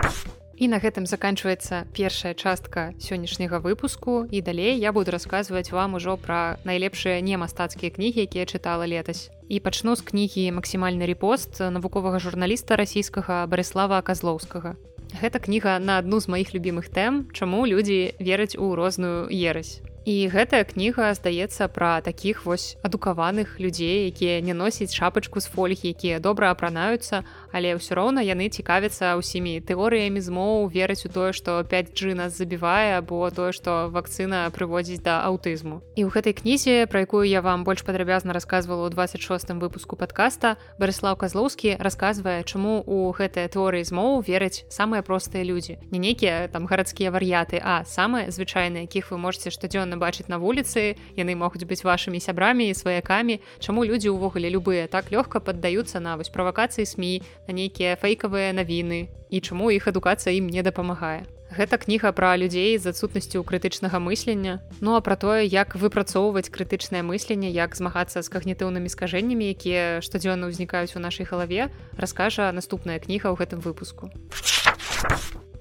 а І на гэтым заканчваецца першая частка сённяшняга выпуску і далей я буду расказваць вам ужо пра найлепшыя немастацкія кнігі, якія чытала летась. І пачну з кнігі максімальны рэпост навуковага журналіста расійскага Барыслава Казлоўскага. Гэта кніга на адну з маіх любімых тэм, чаму людзі вераць у розную ерась. І гэтая кніга здаецца пра такіх вось адукаваных людзей, якія не носяць шапачку з фольгі, якія добра апранаюцца, але ўсё роўна яны цікавяцца ўсімі тэорыямі змоў верыць у тое, што 5G нас забівае або тое, што вакцына прыводзіць да аўтызму. І ў гэтай кнізе, пра якую я вам больш падрабязна рассказывала ў 26 выпуску падкаста, Барыслаў Казлоўскі расказвае, чаму у гэтыя тэорыі змоў вераць самыя простыя людзі. Не нейкія там гарадскія вар'яты, а самыя звычайныя, якіх вы можете штодзённа бачыць на вуліцы яны могуць быць вашымі сябрамі і сваякамі. Чаму людзі ўвогуле любыя так лёгка паддаюцца на вось правакацыі сМ на нейкія фэйкавыя навіны? І чаму іх адукацыя ім не дапамагае? Гэта кніга пра людзей з адсутнасцю крытычнага мыслення. Ну а пра тое як выпрацоўваць крытычнае мысленне як змагацца з кагнітыўнымі скажэннямі якія штодзённа ўзнікаюць у нашай галаве раскажа наступная кніга ў гэтым выпуску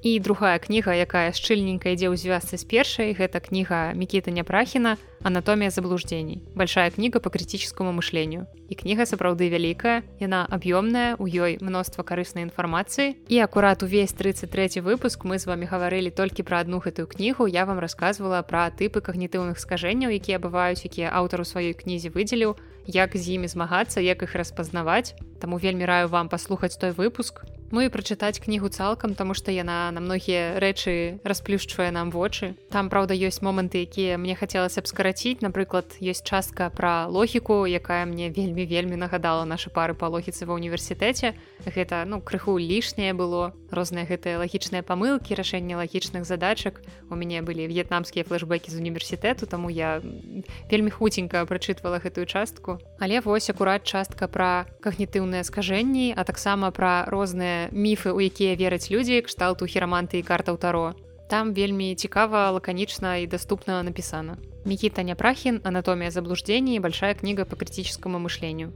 і другая кніга якая шчыльненька ідзе ў звязцы з першай гэта кніга мікіта няпрахіна анатомія заблуждений большая кніга по критическому мышленню. І кніга сапраўды вялікая яна аб'ёмная у ёй мноства карыснай інфармацыі. І акурат увесь 33 выпуск мы з вами гаварылі толькі пра адну гэтую кнігу. Я вам рассказывала пра тыпы когнітыўных скажэнняў якія бываюць якія аўтар у сваёй кнізе выдзеліў як з імі змагацца як іх распазнаваць. Таму вельмі раю вам паслухаць той выпуск Ну і прачытаць кнігу цалкам, таму што яна на многія рэчы расплюшчвае нам вочы. Там праўда ёсць моманты, якія мне хацелася б скараціць. Напрыклад, ёсць частка пра логіку, якая мне вельмі вельмі нагадала нашы пары па логіцы ва ўніверсітэце. Гэта ну крыху лішняе было розныя гэтыя лагічныя памылкі, рашэнне лагічных задачак. У мяне былі в'етнамскія флэшбэкі з універсітэту, таму я вельмі хуценька прачытвала гэтую частку. Але вось акурат частка пра когнітыўныя скажэнні, а таксама пра розныя міфы у якія вераць людзі кшталту хіраманты і картаў таро. Там вельмі цікава лаканічна і доступна напісана. Мікіта няпрахін анатомія заблуждений большая кніга по критическому мышленню.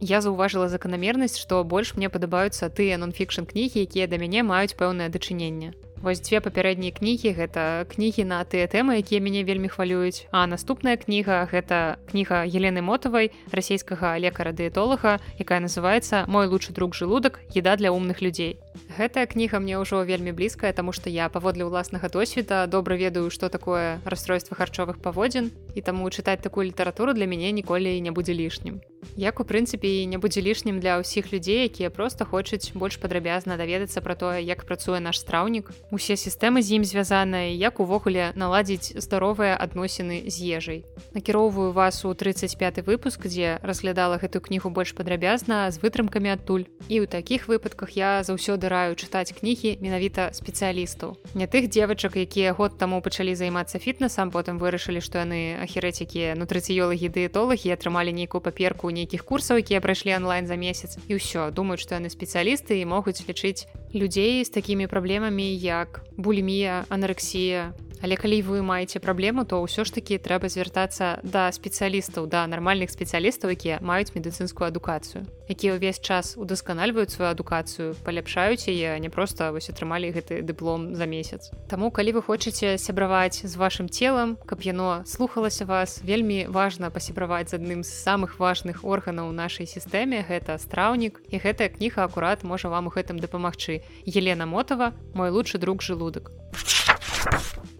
Я заўважыла заканамернасць што больш мне падабаюцца тыя нон-фікшн кнігі якія да мяне маюць пэўнае дачыненне Вось дзве папярэднія кнігі гэта кнігі на тыя тэмы якія мяне вельмі хвалююць. А наступная кніга гэта кніга елены мотавай расійскага лекара дыетолага якая называется мой лучшы друг желудак еда для умных людзей гэтая кніга мне ўжо вельмі блізкая таму што я паводле ўласнага досведа добра ведаю што такое расстройства харчовых паводзін і таму чытаць такую літаратуру для мяне ніколі не будзе лішнім. Як у прынцыпе і не будзе лішнім для ўсіх людзей якія просто хочуць больш падрабязна даведацца пра тое як працуе наш страўнік. Усе сістэмы з ім звязаныя як увогуле наладзіць здаровыя адносіны з ежай. Накіроўваю вас у 35 выпуск дзе разглядала гэтую кнігу больш падрабязна з вытрымкамі адтуль. І ў такіх выпадках я заўсёды раю чытаць кнігі менавіта спецыялістаў. Не тых девачак якія год таму пачалі займацца фітнесам потым вырашылі што яны ахірэцікі нутрыцыёлагі дыетолагі атрымалі нейкую паперку нейкіх курсаў якія прайшлі онлайн за месяц. І ўсё думаюць што яны спецыялісты і могуць лічыць людзей з такімі праблемамі як булімія анарексія Але калі вы маеце праблему, то ўсё ж такі трэба звяртацца да спецыялістаў да нармальных спецыялістаў, якія маюць медыцынскую адукацыю, якія ўвесь час удасканальваюць сваю адукацыю, паляпшаюць яе, не проста вось атрымалі гэты дыплом за месяц. Таму калі вы хочаце сябраваць з вашым целам, каб яно слухалася вас, вельмі важна пасябраваць з адным з самых важных органаў нашай сістэме гэта страўнік і гэтая кніга акурат можа вам у гэтым дапамагчы. Елена Мотава, мой лучшы друг желудак.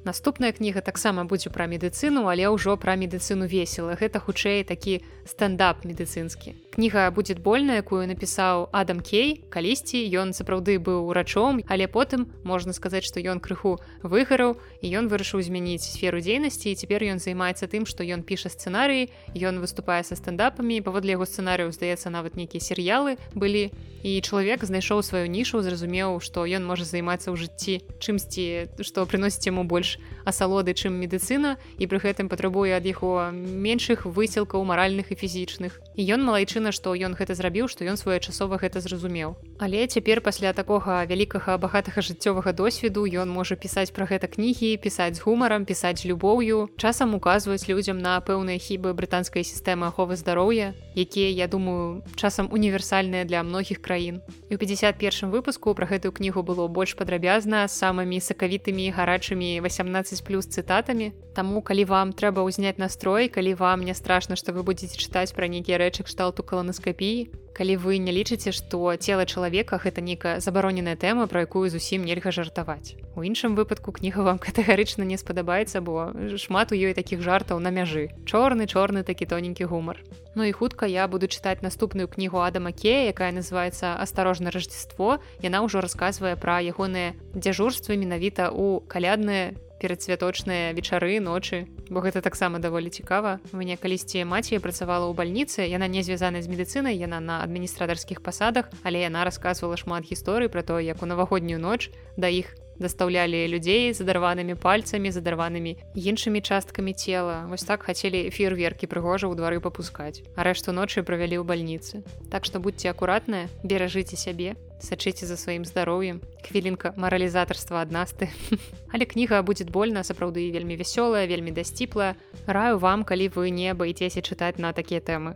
Наступная кніга таксама будзе пра медыцыну, але ўжо пра медыцыну весела. Гэта хутчэй такі стендап медыцынскі. Кніга будзе больна, якую напісаў Адам Кей. Калісьці ён сапраўды быў урачом, але потым можна сказаць, што ён крыху выгараў і ён вырашыў змяніць сферу дзейнасці і цяпер ён займаецца тым, што ён піша сцэнарыі, ён выступае са стендапамі, паводле яго сцэнарыяў здаецца нават нейкія серыялы былі. І чалавек знайшоў сваю нішу, зразумеў, што ён можа займацца ў жыцці чымсьці, што прыносіць яму больш асалоды чым медыцына і пры гэтым патрабуе ад яго меншых высілкаў маральных і фізічных. І ён малайчына што ён гэта зрабіў што ён своечасова гэта зразумеў. Але цяпер пасля такога вялікага багатага жыццёвага досведу ён можа пісаць пра гэта кнігі пісаць з гумарам пісаць любоўю часам указваюць людзям на пэўныя хібы брытанскай сістэмы аховы здароўя якія я думаю часам універсальныя для многіх краін. І у 51 выпуску пра гэтую кнігу было больш падрабязна самымі сакавітымі гарачымі 18 18 плюс цытатамі Таму калі вам трэба ўзняць настрой калі вам не страшна што вы будетеце чытаць пра нейкія рэчы кшталту каланаскапіі калі вы не лічыце што цела чалавека гэта нейкая забароненая тэма пра якую зусім нельга жартаваць у іншым выпадку кніга вам [LAUGHS] катэгарычна не спадабаецца бо шмат у ёй такіх жартаў на мяжы. Чорны чорны такі тоненькі гумар. Ну і хутка я буду чытаць наступную кнігу адама ке якая называется асторожна рождество яна ўжо расказвае пра ягоныя дзяжурствы менавіта у калядныя перадсвяточныя вечары ночы бо гэта таксама даволі цікава. Мне калісьці маці працавала ў бальніцы яна не звязаная з медыцынай яна на адміністратарскіх пасадах але яна рассказывала шмат гісторый про то як у навагоднюю ноч да іх дастаўлялі людзей з адарванымі пальцамі з адарванымі іншымі часткамі цела вось так хацелі фейерверкі прыгожа ў двары папускаць а рэшту ночы правялі ў бальніцы так што будьце акуратныя беражыце сябе сачыце за сваім здароўем хвілінка маралізатарства ад насты. [LAUGHS] Але кніга будзе больна сапраўды вельмі вясёлая вельмі дасціплая раю вам калі вы не баецеся чытаць на такія тэмы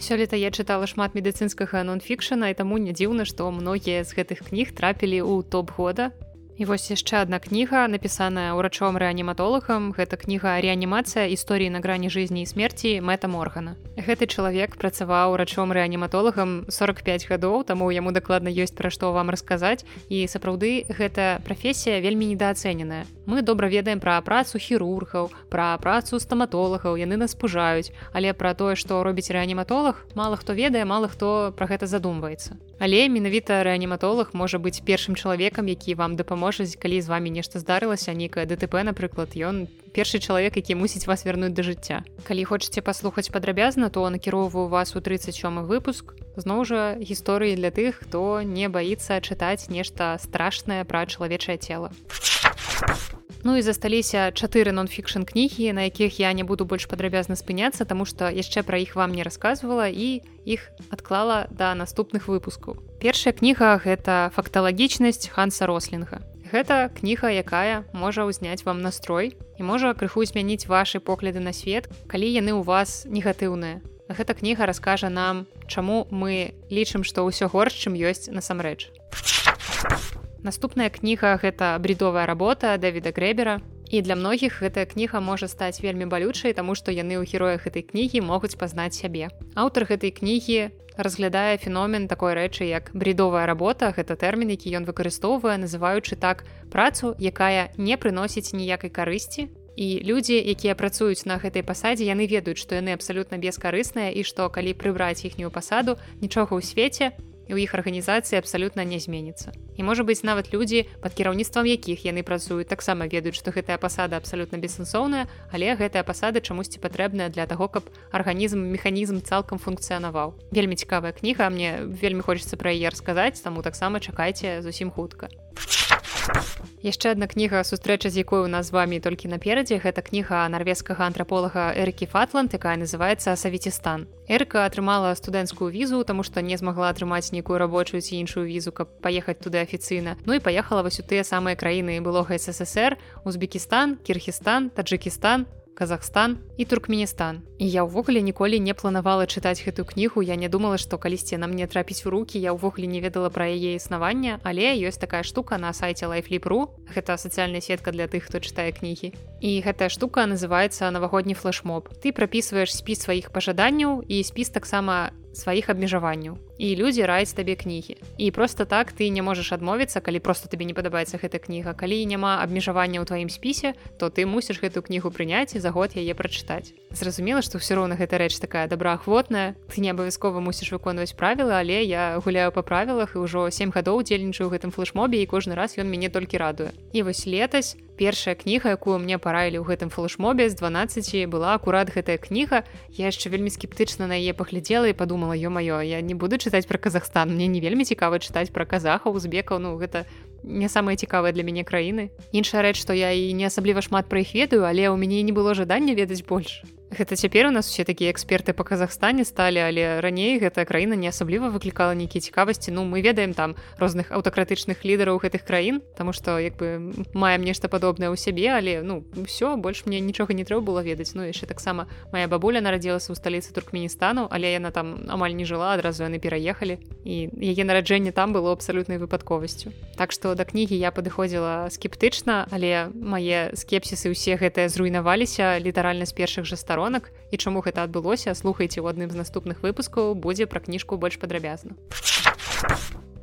Сёлета я чытала шмат медыцынскага нон-фікшана і таму не дзіўна, што многія з гэтых кніг трапілі ў топ года. І вось яшчэ одна кніга напісаная ўрачом рэаніматолагам. Гэта кніга рэанімацыя. Гісторыі на грані жизни і смерти мэта моргана. Гэты чалавек працаваў урачом рэаніматолагам 45 гадоў таму яму дакладна ёсць пра што вам расказаць. І сапраўды гэта прафесія вельмі недаацэненая мы добра ведаем пра працу хірургаў пра працу стаматолагаў яны нас пужаюць. Але пра тое што робіць рэаніматолог мало хто ведае мало хто пра гэта задумваецца. Але менавіта рэаніматолог можа быць першым чалавекам які вам дапаможаць калі з вами нешта здарылася нейкае дтп напрыклад ён першы чалавек які мусіць вас вярнуць да жыцця. Калі хочаце паслухаць падрабязна то накіроўваю вас у 37 выпуск. Зноў жа гісторыі для тых хто не баіцца чытаць нешта страшнае пра чалавечае цело а Ну і засталіся чатыры нон-фікшн кнігі, на якіх я не буду больш падрабязна спыняцца, таму што яшчэ пра іх вам не расказвала і іх адклала да наступных выпускаў. Першая кніга гэта факталагічнасць ханса рослінга. Гэта кніга, якая можа ўзняць вам настрой і можа крыху змяніць вашы погляды на свет, калі яны ў вас негатыўныя. Гэта кніга раскажа нам, чаму мы лічым, што ўсё горш, чым ёсць насамрэч. Наступная кніга гэта брідовая работа Дэвіда Грэбера. І для многіх гэтая кніга можа стаць вельмі балючай, таму што яны ў героях гэтай кнігі могуць пазнаць сябе. Аўтар гэтай кнігі разглядае феномен такой рэчы як брідовая работа гэта тэрмін які ён выкарыстоўвае называючы так працу якая не прыносіць ніякай карысці і людзі якія працуюць на гэтай пасадзе яны ведаюць што яны абсалютна бескарысныя і што калі прыбраць іхнюю пасаду нічога ў свеце і ў іх арганізацыі абсалютна не зменіцца. І можа быць нават людзі, пад кіраўніцтвам якіх яны працуюць, таксама ведаюць, што гэтая пасада абсалютна бессэнсоўная, але гэтая пасада чамусьці патрэбная для таго, каб арганізм механізм цалкам функцыянаваў. Вельмі цікавая кніга, мне вельмі хочацца пра яе расказаць, таму таксама чакайце зусім хутка яшчэ одна кніга сустрэча з якой у нас з вами толькі наперадзе гэта кніга нарвежскага антраполага эркі фатланд якая называется савецістан эрка атрымала студэнцкую візу тому что не змагла атрымаць нейкую рабочую ці іншую візу каб паехаць туды афіцыйна. Ну і паехала вось у тыя самыя краіны былога ссср узбекістан кірхістан таджикістан Казахстан і Туркменістан. І я ўвогуле ніколі не планавала чытаць гэтую кнігу. Я не думала, што калісьці нам не трапіць у рукі, я ўвогуле не ведала пра яе існаванне, але ёсць такая штука на сайце лайфліп.ру. Гэта сацыяльная сетка для тых, хто чытае кнігі. І гэтая штука называецца навагодні флешмоб. Ты прапісваеш спіс сваіх пажаданняў і спіс таксама сваіх абмежаванняў і людзі раяць табе кнігі. І просто так ты не можаш адмовіцца калі просто табе не падабаецца гэта кніга. Калі няма абмежавання ў тваім спісе то ты мусіш гэтую кнігу прыняць і за год яе прачытаць. Зразумела што ўсё роўна гэта рэч такая добраахвотная. Ты не абавязкова мусіш выконваць правілы але я гуляю па правілах і ўжо 7 гадоў дзельнічаю гэтым флешмобе і кожны раз ён мяне толькі радуе. І вось летась першая кніга якую мне параілі ў гэтым флешмобе з 12 была акурат гэтая кніга. Я яшчэ вельмі скептычна на яе паглядзела і подумала ё-маё я не буду чытаць пра Казахстан. Мне не вельмі цікава чытаць пра казахаў узбекаў. Ну гэта не самыя цікавыя для мяне краіны. Іншая рэч што я і не асабліва шмат пра іх ведаю але ў мяне не было жадання ведаць больш Гэта цяпер у нас усе такія эксперты по Казахстане сталі але раней гэта краіна не асабліва выклікала нейкія цікавасці. Ну мы ведаем там розных аўтакратычных лідараў гэтых краін тому что як бы маем нешта падобнае ў сябе але ну все больш мне нічога не трэба было ведаць. Ну яшчэ таксама моя бабуля нарадзілася ў сталіцы туркменістану але яна там амаль не жыла адразу яны пераехалі. І яе нараджэнне там было абсалютнай выпадковасцю. Так што да кнігі я падыходзіла скептычна але мае скепсісы ўсе гэтыя зруйнаваліся літаральна з першых жа старон старонак і чаму гэта адбылося слухайце ў адным з наступных выпускаў будзе пра кніжку больш падрабязна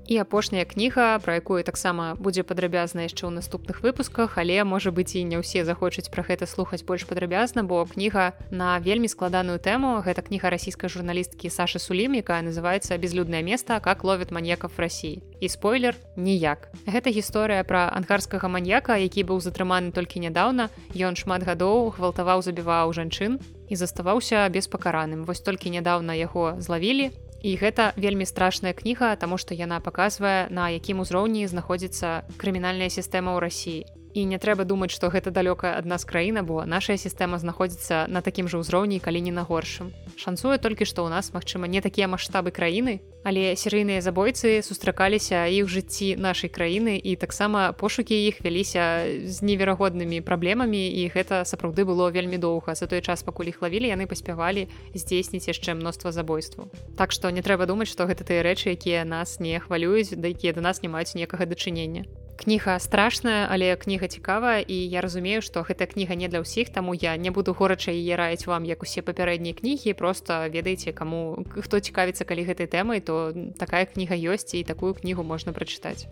і апошняя кніга пра якую таксама будзе падрабязна яшчэ ў наступных выпусках але можа быць і не ўсе захочуць пра гэта слухаць больш падрабязна бо кніга на вельмі складаную тэму. Гэта кніга расійскай журналісткі саша сулім якая называется безлюднае место как ловят маньяков Росіі і спойлер ніяк. Гэта гісторыя пра ангарскага маньяка які быў затрыманы толькі нядаўна. Ён шмат гадоў гвалтаваў забіваў жанчын і заставаўся беспакараным. Вось толькі нядаўна яго злавілі і гэта вельмі страшная кніга таму што яна паказвае на якім узроўні знаходзіцца крымінальная сістэма ў рассіі і не трэба думаць што гэта далёкая ад нас краіна бо наша сістэма знаходзіцца на такім жа ўзроўні калі не на горшым. Шанцуе толькі што ў нас магчыма не такія маштабы краіны але серыйныя забойцы сустракаліся і ў жыцці нашай краіны і таксама пошукі іх вяліся з неверагоднымі праблемамі і гэта сапраўды было вельмі доўга. За той час пакуль іх лавілі яны паспявалі здзейсніць яшчэ мноства забойству так што не трэба думаць што гэта тыя рэчы якія нас не хвалююць да якія да нас не маюць некага дачынення кніга страшная але кніга цікавая і я разумею што гэта кніга не для ўсіх таму я не буду горача яе раіць вам як усе папярэднія кнігі просто ведаеце каму хто цікавіцца калі гэтай тэмай то такая кніга ёсць і такую кнігу можна прачытаць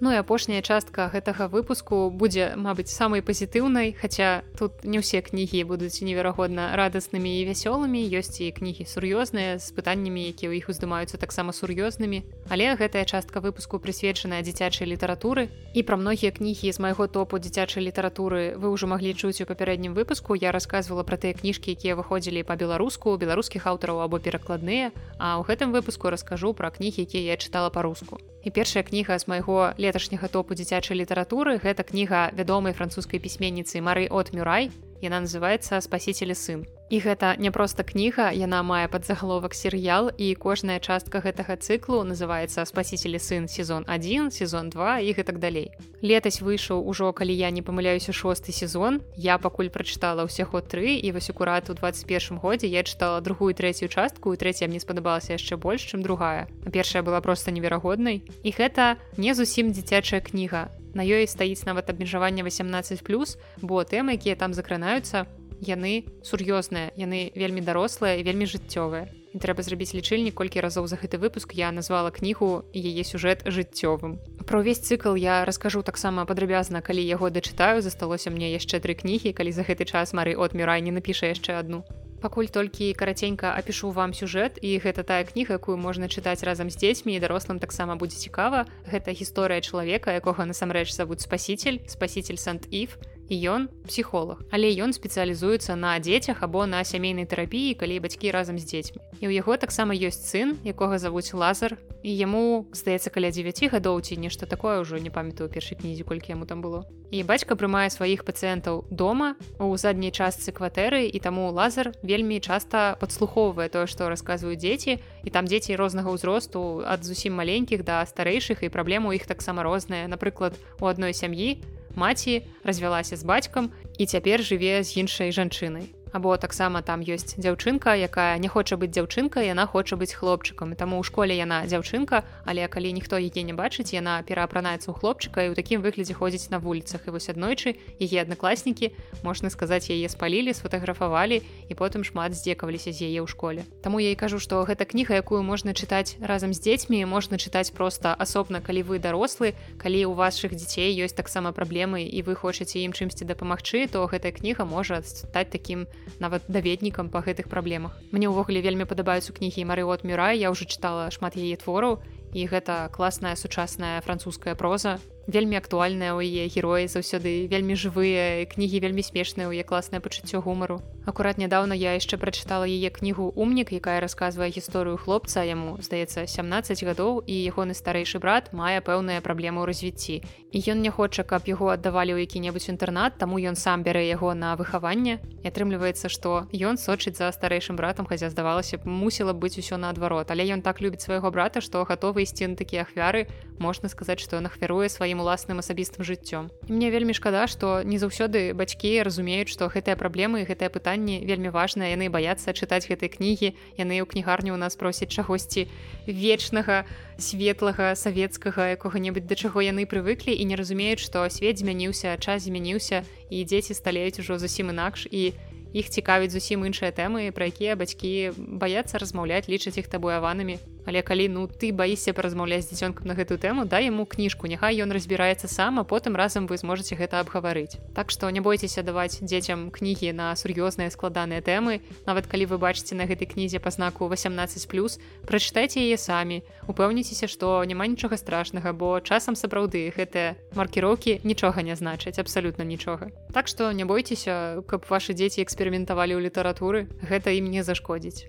Ну і апошняя частка гэтага выпуску будзе мабыць самай пазітыўнай хаця тут не ўсе кнігі будуць неверагодна радаснымі і вясёлымі ёсць і кнігі сур'ёзныя з пытаннямі якія ў іх уздымаюцца таксама сур'ёзнымі. Але гэтая частка выпуску прысвечаная дзіцячай літаратуры. І пра многія кнігі з майго топу дзіцячай літаратуры вы ўжо маглі чуць у папярэднім выпуску. Я рассказывала пра тыя кніжкі якія выходзілі па-беларуску беларускіх аўтараў або перакладныя. А ў гэтым выпуску раскажу пра кнігі якія я чытала па-руску і першая кніга з майго лета леташняга топу дзіцячай літаратуры гэта кніга вядомай французскай пісьменніцы мары от мюрай. Яна называется спасителі сын і гэта не проста кніга яна мае падзагаловак серыял і кожная частка гэтага цыклу называется спасителі сын сезон 1 сезон 2 і гэтак далей. Летась выйшаў ужо калі я не памыляюся шосты сезон. Я пакуль прачытала ўсяго тры і вось акурат у 21 годзе я чытала другую трэцюю частку і трэця мне спадабалася яшчэ больш чым другая. Першая была просто неверагоднай. І гэта не зусім дзіцячая кніга. На ёй стаіць нават абмежаванне 18 плюс бо тэмы якія там закранаюцца яны сур'ёзныя яны вельмі дарослыя і вельмі жыццёвыя. І трэба зрабіць лічыльнік колькі разоў за гэты выпуск я назвала кнігу яе сюжэт жыццёвым. Про ўвесь цыкл я раскажу таксама падрабязна калі яго дачытаю. Засталося мне яшчэ тры кнігі калі за гэты час мары от мюрай не напіша яшчэ одну пакуль толькі караценька апішу вам сюжэт і гэта тая кніга якую можна чытаць разам з дзецьмі і дарослым таксама будзе цікава. Гэта гісторыя чалавека якога насамрэч завуць спаситель спаситель сант-ів і ён псіхолог але ён спецыялізуецца на дзецях або на сямейнай тэрапіі калі бацькі разам з дзецьмі і ў яго таксама ёсць сын якога завуць лазар. І яму здаецца каля 9 гадоў ці нешта такое ўжо не памятаю першай кнізе колькі яму там было. І бацька прымае сваіх пацыентаў дома у задняй частцы кватэры і таму лазар вельмі часта падслухоўвае тое што расказваюць дзеці. І там дзеці рознага ўзросту ад зусім маленькіх да старэйшых і праблему іх таксама розныя напрыклад у адной сям'і маці развялася з бацькам і цяпер жыве з іншай жанчынай або таксама там ёсць дзяўчынка якая не хоча быць дзяўчынкай яна хоча быць хлопчыкам. Таму ў школе яна дзяўчынка але калі ніхто яе не бачыць яна пераапранаецца ў хлопчыка і ў такім выглядзе ходзіць на вуліцах. І вось аднойчы яе аднакласнікі можна сказаць яе спалілі сфотаграфавалі і потым шмат здзекаваліся з яе ў школе. Таму я і кажу што гэта кніга якую можна чытаць разам з дзецьмі можна чытаць проста асобна калі вы дарослы калі у вашых дзяцей ёсць таксама праблемы і вы хочаце ім чымсьці дапамагчы то гэтая кніга можа стаць таким нават даведнікам па гэтых праблемах. Мне ўвогуле вельмі падабаюцца кнігі Марыот Мюрай, я ўжо чытала шмат яе твораў і гэта класная сучасная французская проза вельмі актуальная ў яе героі заўсёды вельмі жывыя кнігі вельмі смешныя ў яе класнае пачуццё гумару. Акурат нядаўна я яшчэ прачытала яе кнігу умнік якая расказвае гісторыю хлопца яму здаецца 17 гадоў і ягоны старэйшы брат мае пэўныя праблемы ў развіцці. І ён не хоча каб яго аддавалі ў які-небудзь інтэрнат таму ён сам бярэ яго на выхаванне. І атрымліваецца што ён сочыць за старэйшым братам хаця здавалася б мусіла быць усё наадварот. Але ён так любіць свайго брата што гатовы ісці на такія ахвяры можна сказаць што ён ахвяруе сваім сваім уласным асабістым жыццём. Мне вельмі шкада што не заўсёды бацькі разумеюць што гэтыя праблемы гэтае пытанне вельмі важна яны баяцца чытаць гэтай кнігі яны ў кнігарню у нас просяць чагосьці вечнага светлага савецкага якога-небудзь да чаго яны прывыклі і не разумеюць што свет змяніўся час змяніўся і дзеці сталеюць ужо зусім інакш і іх цікавіць зусім іншыя тэмы пра якія бацькі баяцца размаўляць лічаць іх табуяванымі але калі ну ты баішся паразмаўляць з дзіцёнкам на гэтую тэму дай яму кніжку няхай ён разбіраецца сам а потым разам вы зможаце гэта абгаварыць. Так што не бойцеся даваць дзецям кнігі на сур'ёзныя складаныя тэмы. Нават калі вы бачыце на гэтай кнізе па знаку 18 плюс прачытайце яе самі. Упэўніцеся што няма нічога страшнага бо часам сапраўды гэтыя маркіроўкі нічога не значаць абсалютна нічога. Так што не бойцеся каб ваши дзеці эксперыментавалі ў літаратуры гэта ім не зашкодзіць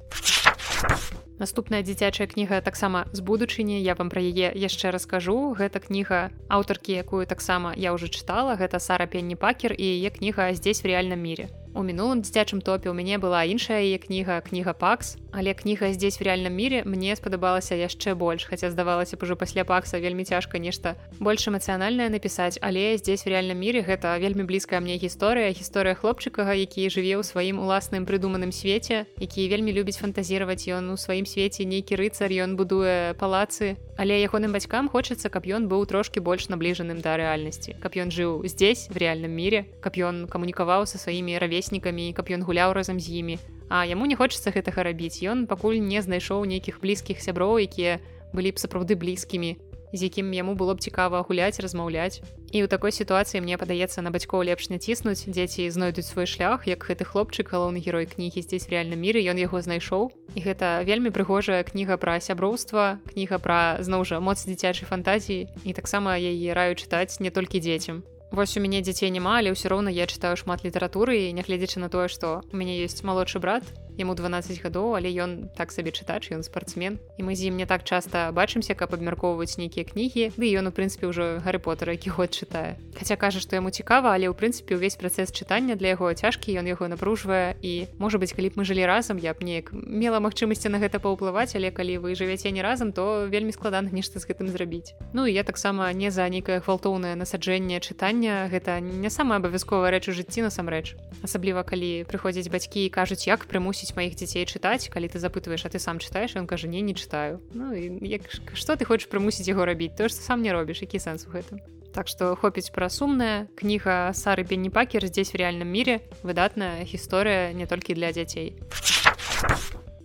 наступная дзіцячая кніга таксама з будучыні я вам пра яе яшчэ раскажу. Гэта кніга аўтаркі якую таксама я ўжо чытала. Гэта сара пенні пакер і яе кніга здесь в рэальным мире у мінулым дзіцячым топе у мяне была іншая яе кніга кніга пакс але кніга здесь в реальным мире мне спадабалася яшчэ больш хаця здавалася б ужо пасля пакса вельмі цяжка нешта больш эмацыянальнае напісаць. Але здесь в реальным мире гэта вельмі блізкая мне гісторыя гісторыя хлопчыкага які жыве ў сваім уласным прыдуманым свеце які вельмі любіць фантазіраваць. Ён у сваім свеце нейкі рыцар ён будуе палацы. Але ягоным бацькам хочацца каб ён быў трошки больш набліжаным да рэальнасці каб ён жыў здесь в реальным мире каб ён камунікаваў са сваімі раве ровеснікамі каб ён гуляў разам з імі. А яму не хочацца гэтага рабіць. Ён пакуль не знайшоў нейкіх блізкіх сяброў якія былі б сапраўды блізкімі з якім яму было б цікава гуляць размаўляць. І ў такой сітуацыі мне падаецца на бацькоў лепш не ціснуць дзеці знойдуць свой шлях як гэты хлопчык галоўны герой кнігі здесь реальным мире ён яго знайшоў. І гэта вельмі прыгожая кніга пра сяброўства кніга пра зноў жа моц дзіцячай фантазіі і таксама яе раю чытаць не толькі дзецям Вось у мяне дзяцей няма, але ўсё роўна я чытаю шмат літаратуры і нягледзячы на тое, што у мяне ёсць малодшы брат, яму 12 гадоў але ён так сабе чытач ён спартсмен і мы з ім не так часта бачымся каб абмяркоўваць нейкія кнігі ды ён у прынцыпе ўжо гары потара які год чытае Хаця кажа што яму цікава але ў прынцыпе ўвесь працэс чытання для яго цяжкі ён яго напружвае і можа быць калі б мы жылі разам я б неяк мела магчымасці на гэта паўплываць але калі вы жывяце не разам то вельмі складана нешта з гэтым зрабіць. Ну і я таксама не за нейкае гвалтоўнае насаджэнне чытання. Гэта не самая абавязковая рэч у жыцці насамрэч. Асабліва калі прыходзяць бацькі і кажуць як прымусіць прымусіць маіх дзяцей чытаць калі ты запытваеш а ты сам чытаеш ён кажа не не чытаю Ну як што ты хочаш прымусіць яго рабіць то што сам не робіш які сэнс у гэтым Так што хопіць пра сумная кніга сары пенніпакер здесь в реальным мире выдатная гісторыя не толькі для дзяцей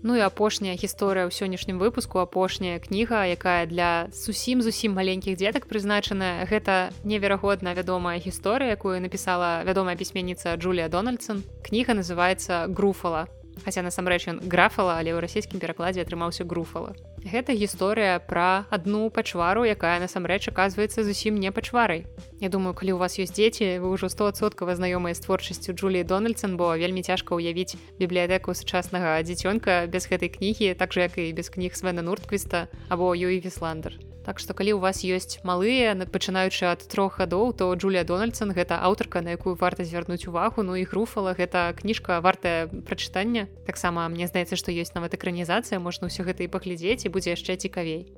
Ну і апошняя гісторыя ў сённяшнім выпуску апошняя кніга якая для зусім зусім маленькіх дзетак прызначаная гэта неверагодна вядомая гісторыя якую напісала вядомая пісьменніца Джулія Дональдсон. Кніга называется груфала хаця насамрэч ён графала але ў расійскім перакладзе атрымаўся груфала гэта гісторыя пра адну пачвару якая насамрэч аказваецца зусім не пачварай. Я думаю калі у вас ёсць дзеці вы ўжо стосоткава знаёмыя з творчасцю Джулі Дональдсон бо вельмі цяжка ўявіць бібліятэку сучаснага дзіцёнка без гэтай кнігі так жа як і без кніг свена нуртквіста або юі вісландер Так што калі ў вас ёсць малыя пачынаючы ад трох гадоў то Джулія Дональдсон гэта аўтарка на якую варта звярнуць увагу. Ну і груфала гэта кніжка вартая прачытання. Таксама мне здаецца што ёсць нават экранізацыя можна ўсё гэта і паглядзець і будзе яшчэ цікавей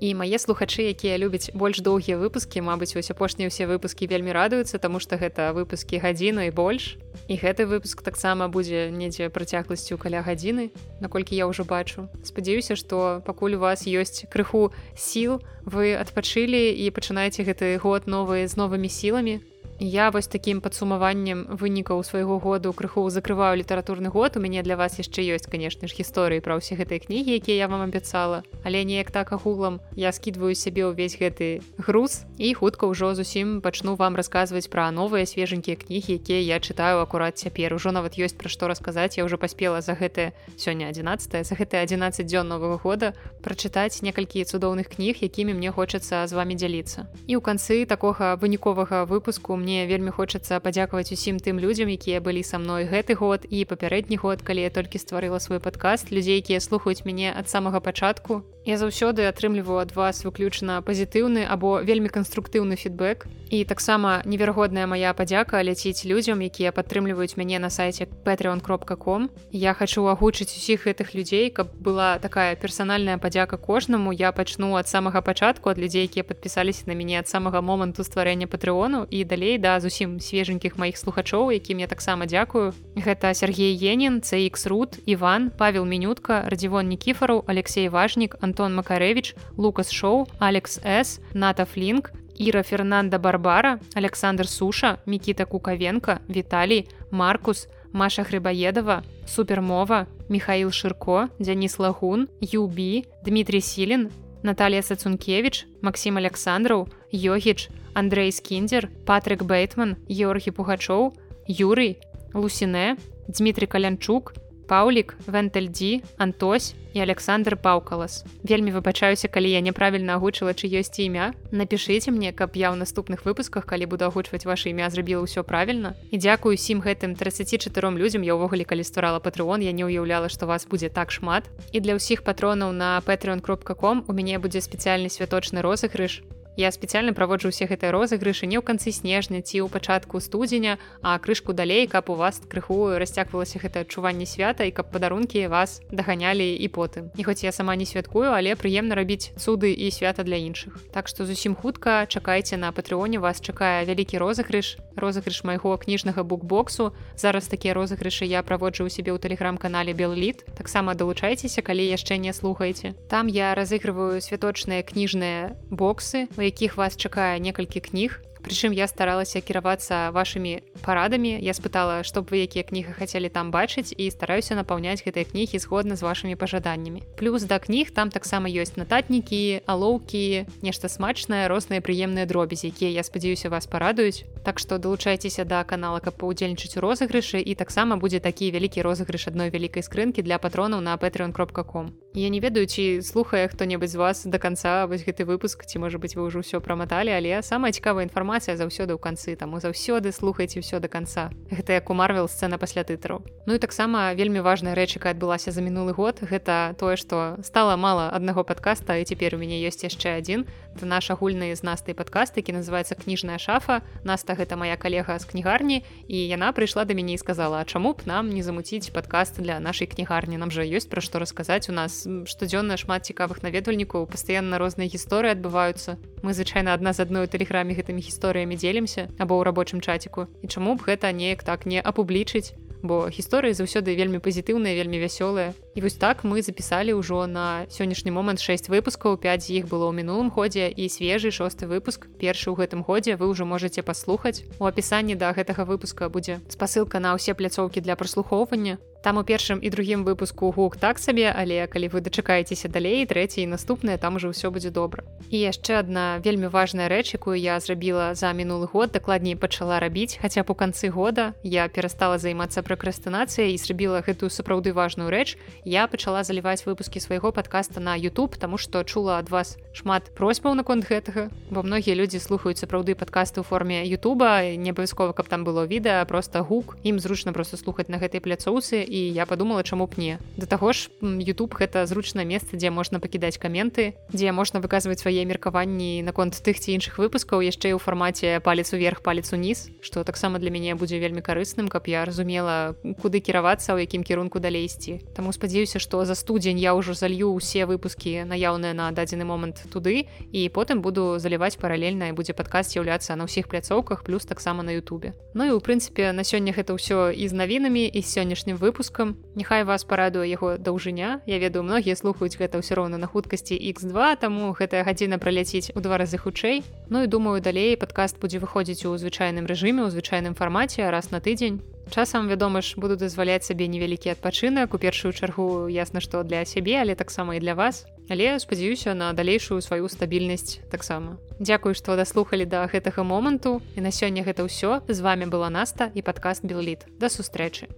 і мае слухачы якія любяць больш доўгія выпускі Мабыць вось апошнія ўсе выпускі вельмі радуюцца таму што гэта выпускі гадзіну і больш. І гэты выпуск таксама будзе недзе працягласцю каля гадзіны наколькі я ўжо бачу. Спадзяюся што пакуль у вас ёсць крыху сіл вы адпачылі і пачынаеце гэты год новы з новымі сіламі я вось такім падсумаваннем вынікаў свайго году крыху закрываю літаратурны год. У мяне для вас яшчэ ёсць канешне ж гісторыі пра ўсе гэтай кнігі якія я вам абяцала. Але неяк так агулам я скідваю сябе ўвесь гэты груз і хутка ўжо зусім пачну вам расказваць пра новыя свеженькія кнігі якія я чытаю акурат цяпер. Ужо нават ёсць пра што расказаць. Я ўжо паспела за гэтае сёння 11 за гэтые 11 дзён нового года прачытаць некалькі цудоўных кніг якімі мне хочацца з вами дзяліцца. І ў канцы такога выніковага выпуску мне мне вельмі хочацца падзякаваць усім тым людзям якія былі са мной гэты год і папярэдні год калі я толькі стварыла свой падкаст. Людзей якія слухаюць мяне ад самага пачатку Я заўсёды атрымліваю ад вас выключна пазітыўны або вельмі канструктыўны фідбэк. І таксама неверагодная моя падзяка ляціць людзям, якія падтрымліваюць мяне на сайце patreon.com. Я хачу агучыць усіх гэтых людзей, каб была такая персанальная падзяка кожнаму. Я пачну ад самага пачатку ад людзей, якія падпісаліся на мяне ад самага моманту стварэння патрыону і далей да зусім свеженькіх маіх слухачоў, якім я таксама дзякую. Гэта Сергей Енін, CX рут, Іван, Павел Мінютка, радзівон Нкіфару, Алексей важнік, Антон Макаревич, Лукас Шоу, Алекс С, Ната Флинк, Ира Фернанда Барбара, Александр Суша, Микита Кукавенко, Виталий, Маркус, Маша Хрыбаедова, Супермова, Михаил Ширко, Денис Лагун, Юби, Дмитрий Силин, Наталья Сацункевич, Максим Александров, Йогич, Андрей Скиндер, Патрик Бейтман, Георгий Пугачев, Юрий, Лусине, Дмитрий Колянчук, паўлік вентальдзі антось і александр паўкалас вельмі выбачаюся калі я няправільна агучыла чы ёсць імя. Напішыце мне каб я ў наступных выпусках калі буду агучваць ваше імя зрабіла ўсё правільна. І дзякую усім гэтым 34 людзям я ўвогуле калі стварала патрыон я не ўяўляла што вас будзе так шмат. І для ўсіх патронаў на patreon кропка com у мяне будзе спецыяльны святочны розыгрыш Я спецыяльна праводжу ўсе гэтыя розыгрышы не ў канцы снежня ці ў пачатку студзеня, а крышку далей, каб у вас крыху расцягвалася гэта адчуванне свята і каб падарункі вас даганялі і потым. І хоць я сама не святкую, але прыемна рабіць цуды і свята для іншых. Так што зусім хутка чакайце на патрыоне вас чакае вялікі розыгрыш, розыгрыш майго кніжнага букбоксу. Зараз такія розыгрышы я праводжу ў сябе ў тэлеграм-канале Белліт. таксама далучайцеся, калі яшчэ не слухаеце. Там я разыгрываю святочныя кніжныя боксы, якіх вас чакае некалькі кніг прычым я старалася кіравацца вашымі парадамі я спытала што б вы якія кнігі хацелі там бачыць і стараюся напаўняць гэтыя кнігі згодна з вашымі пажаданнямі плюс да кніг там таксама ёсць нататнікі алоўкі нешта смачнае розныя прыемныя дробязі якія я спадзяюся вас парадуюць так што далучайцеся да канала каб паўдзельнічаць у розыгрышы і таксама будзе такі вялікі розыгрыш адной вялікай скрынкі для патронаў на patreon кропка com я не ведаю ці слухае хто-небудзь з вас до конца вось гэты выпуск ці можа быть вы ўжо ўсё праматалі але самая цікавая інфармацыя інфармацыя заўсёды ў канцы таму заўсёды слухайце ўсё до конца. Гэта як у марвел сцэна пасля тытараў Ну і таксама вельмі важная рэч якая адбылася за мінулы год гэта тое што стала мала аднаго подкаста і цяпер у мяне ёсць яшчэ адзін. Это наш агульны з настай падкаст які называется кніжная шафа наста гэта моя калега з кнігарні і яна прыйшла да мяне і сказала чаму б нам не замуціць падкаст для нашай кнігарні? Нам жа ёсць пра што расказаць. У нас штодзённа шмат цікавых наведвальнікаў пастаянна розныя гісторыі адбываюцца. Мы звычайна адна з адной тэлеграме гэтымі гісторыямі гісторыямі дзелімся або ў рабочым чаціку і чаму б гэта неяк так не апублічыць? Бо гісторыі заўсёды вельмі пазітыўныя вельмі вясёлыя. І вось так мы запісалі ўжо на сённяшні момант 6 выпускаў 5 з іх было ў мінулым годзе і свежы шосты выпуск першы ў гэтым годзе вы ўжо можете паслухаць. У апісанні да гэтага выпуска будзе спасылка на ўсе пляцоўкі для праслухоўвання там у першым і другім выпуску гук так сабе але калі вы дачакаецеся далей трэці і наступныя там уже ўсё будзе добра. І яшчэ одна вельмі важная рэч якую я зрабіла за мінулы год дакладней пачала рабіць хаця б у канцы года я перастала займацца пракрастынацыяй і зрабіла гэтую сапраўды важную рэч. Я пачала заліваць выпускі свайго подкаста на YouTube тому что чула ад вас шмат просьбаў наконт гэтага бо многія людзі слухаюць сапраўды подкасты ў форме Ютуба не абавязкова каб там было відэа просто гук. Ім зручна просто слухаць на гэтай пляцоўцы і і я подумала чаму б не. Да таго ж YouTube гэта зручнае месца дзе можна пакідаць каменты дзе можна выказваць свае меркаванні наконт тых ці іншых выпускаў яшчэ ў фармаце палец уверх палец уніз што таксама для мяне будзе вельмі карысным каб я разумела куды кіравацца ў якім кірунку далей ісці. Таму спадзяюся што за студзень я ўжо залью ўсе выпускі наяўныя на дадзены момант туды і потым буду заліваць паралельна і будзе падказ з'яўляцца на ўсіх пляцоўках плюс таксама на Ютубе. Ну і у прынцыпе на сёння гэта ўсё і з навінамі і сённяшнім выпуск выпускам. Няхай вас парадуе яго даўжыня. Я ведаю многія слухаюць гэта ўсё роўна на хуткасці x2 таму гэтая гадзіна праляціць у два разы хутчэй. Ну і думаю далей падкаст будзе выходзіць у звычайным рэжыме у звычайным фармаце раз на тыдзень. Часам вядома ж буду дазваляць сабе невялікі адпачынак. У першую чаргу ясна што для сябе але таксама і для вас. Але спадзяюся на далейшую сваю стабільнасць таксама. Дзякую што даслухалі да гэтага моманту. І на сёння гэта ўсё. З вами была наста і падкаст белліт. Да сустрэчы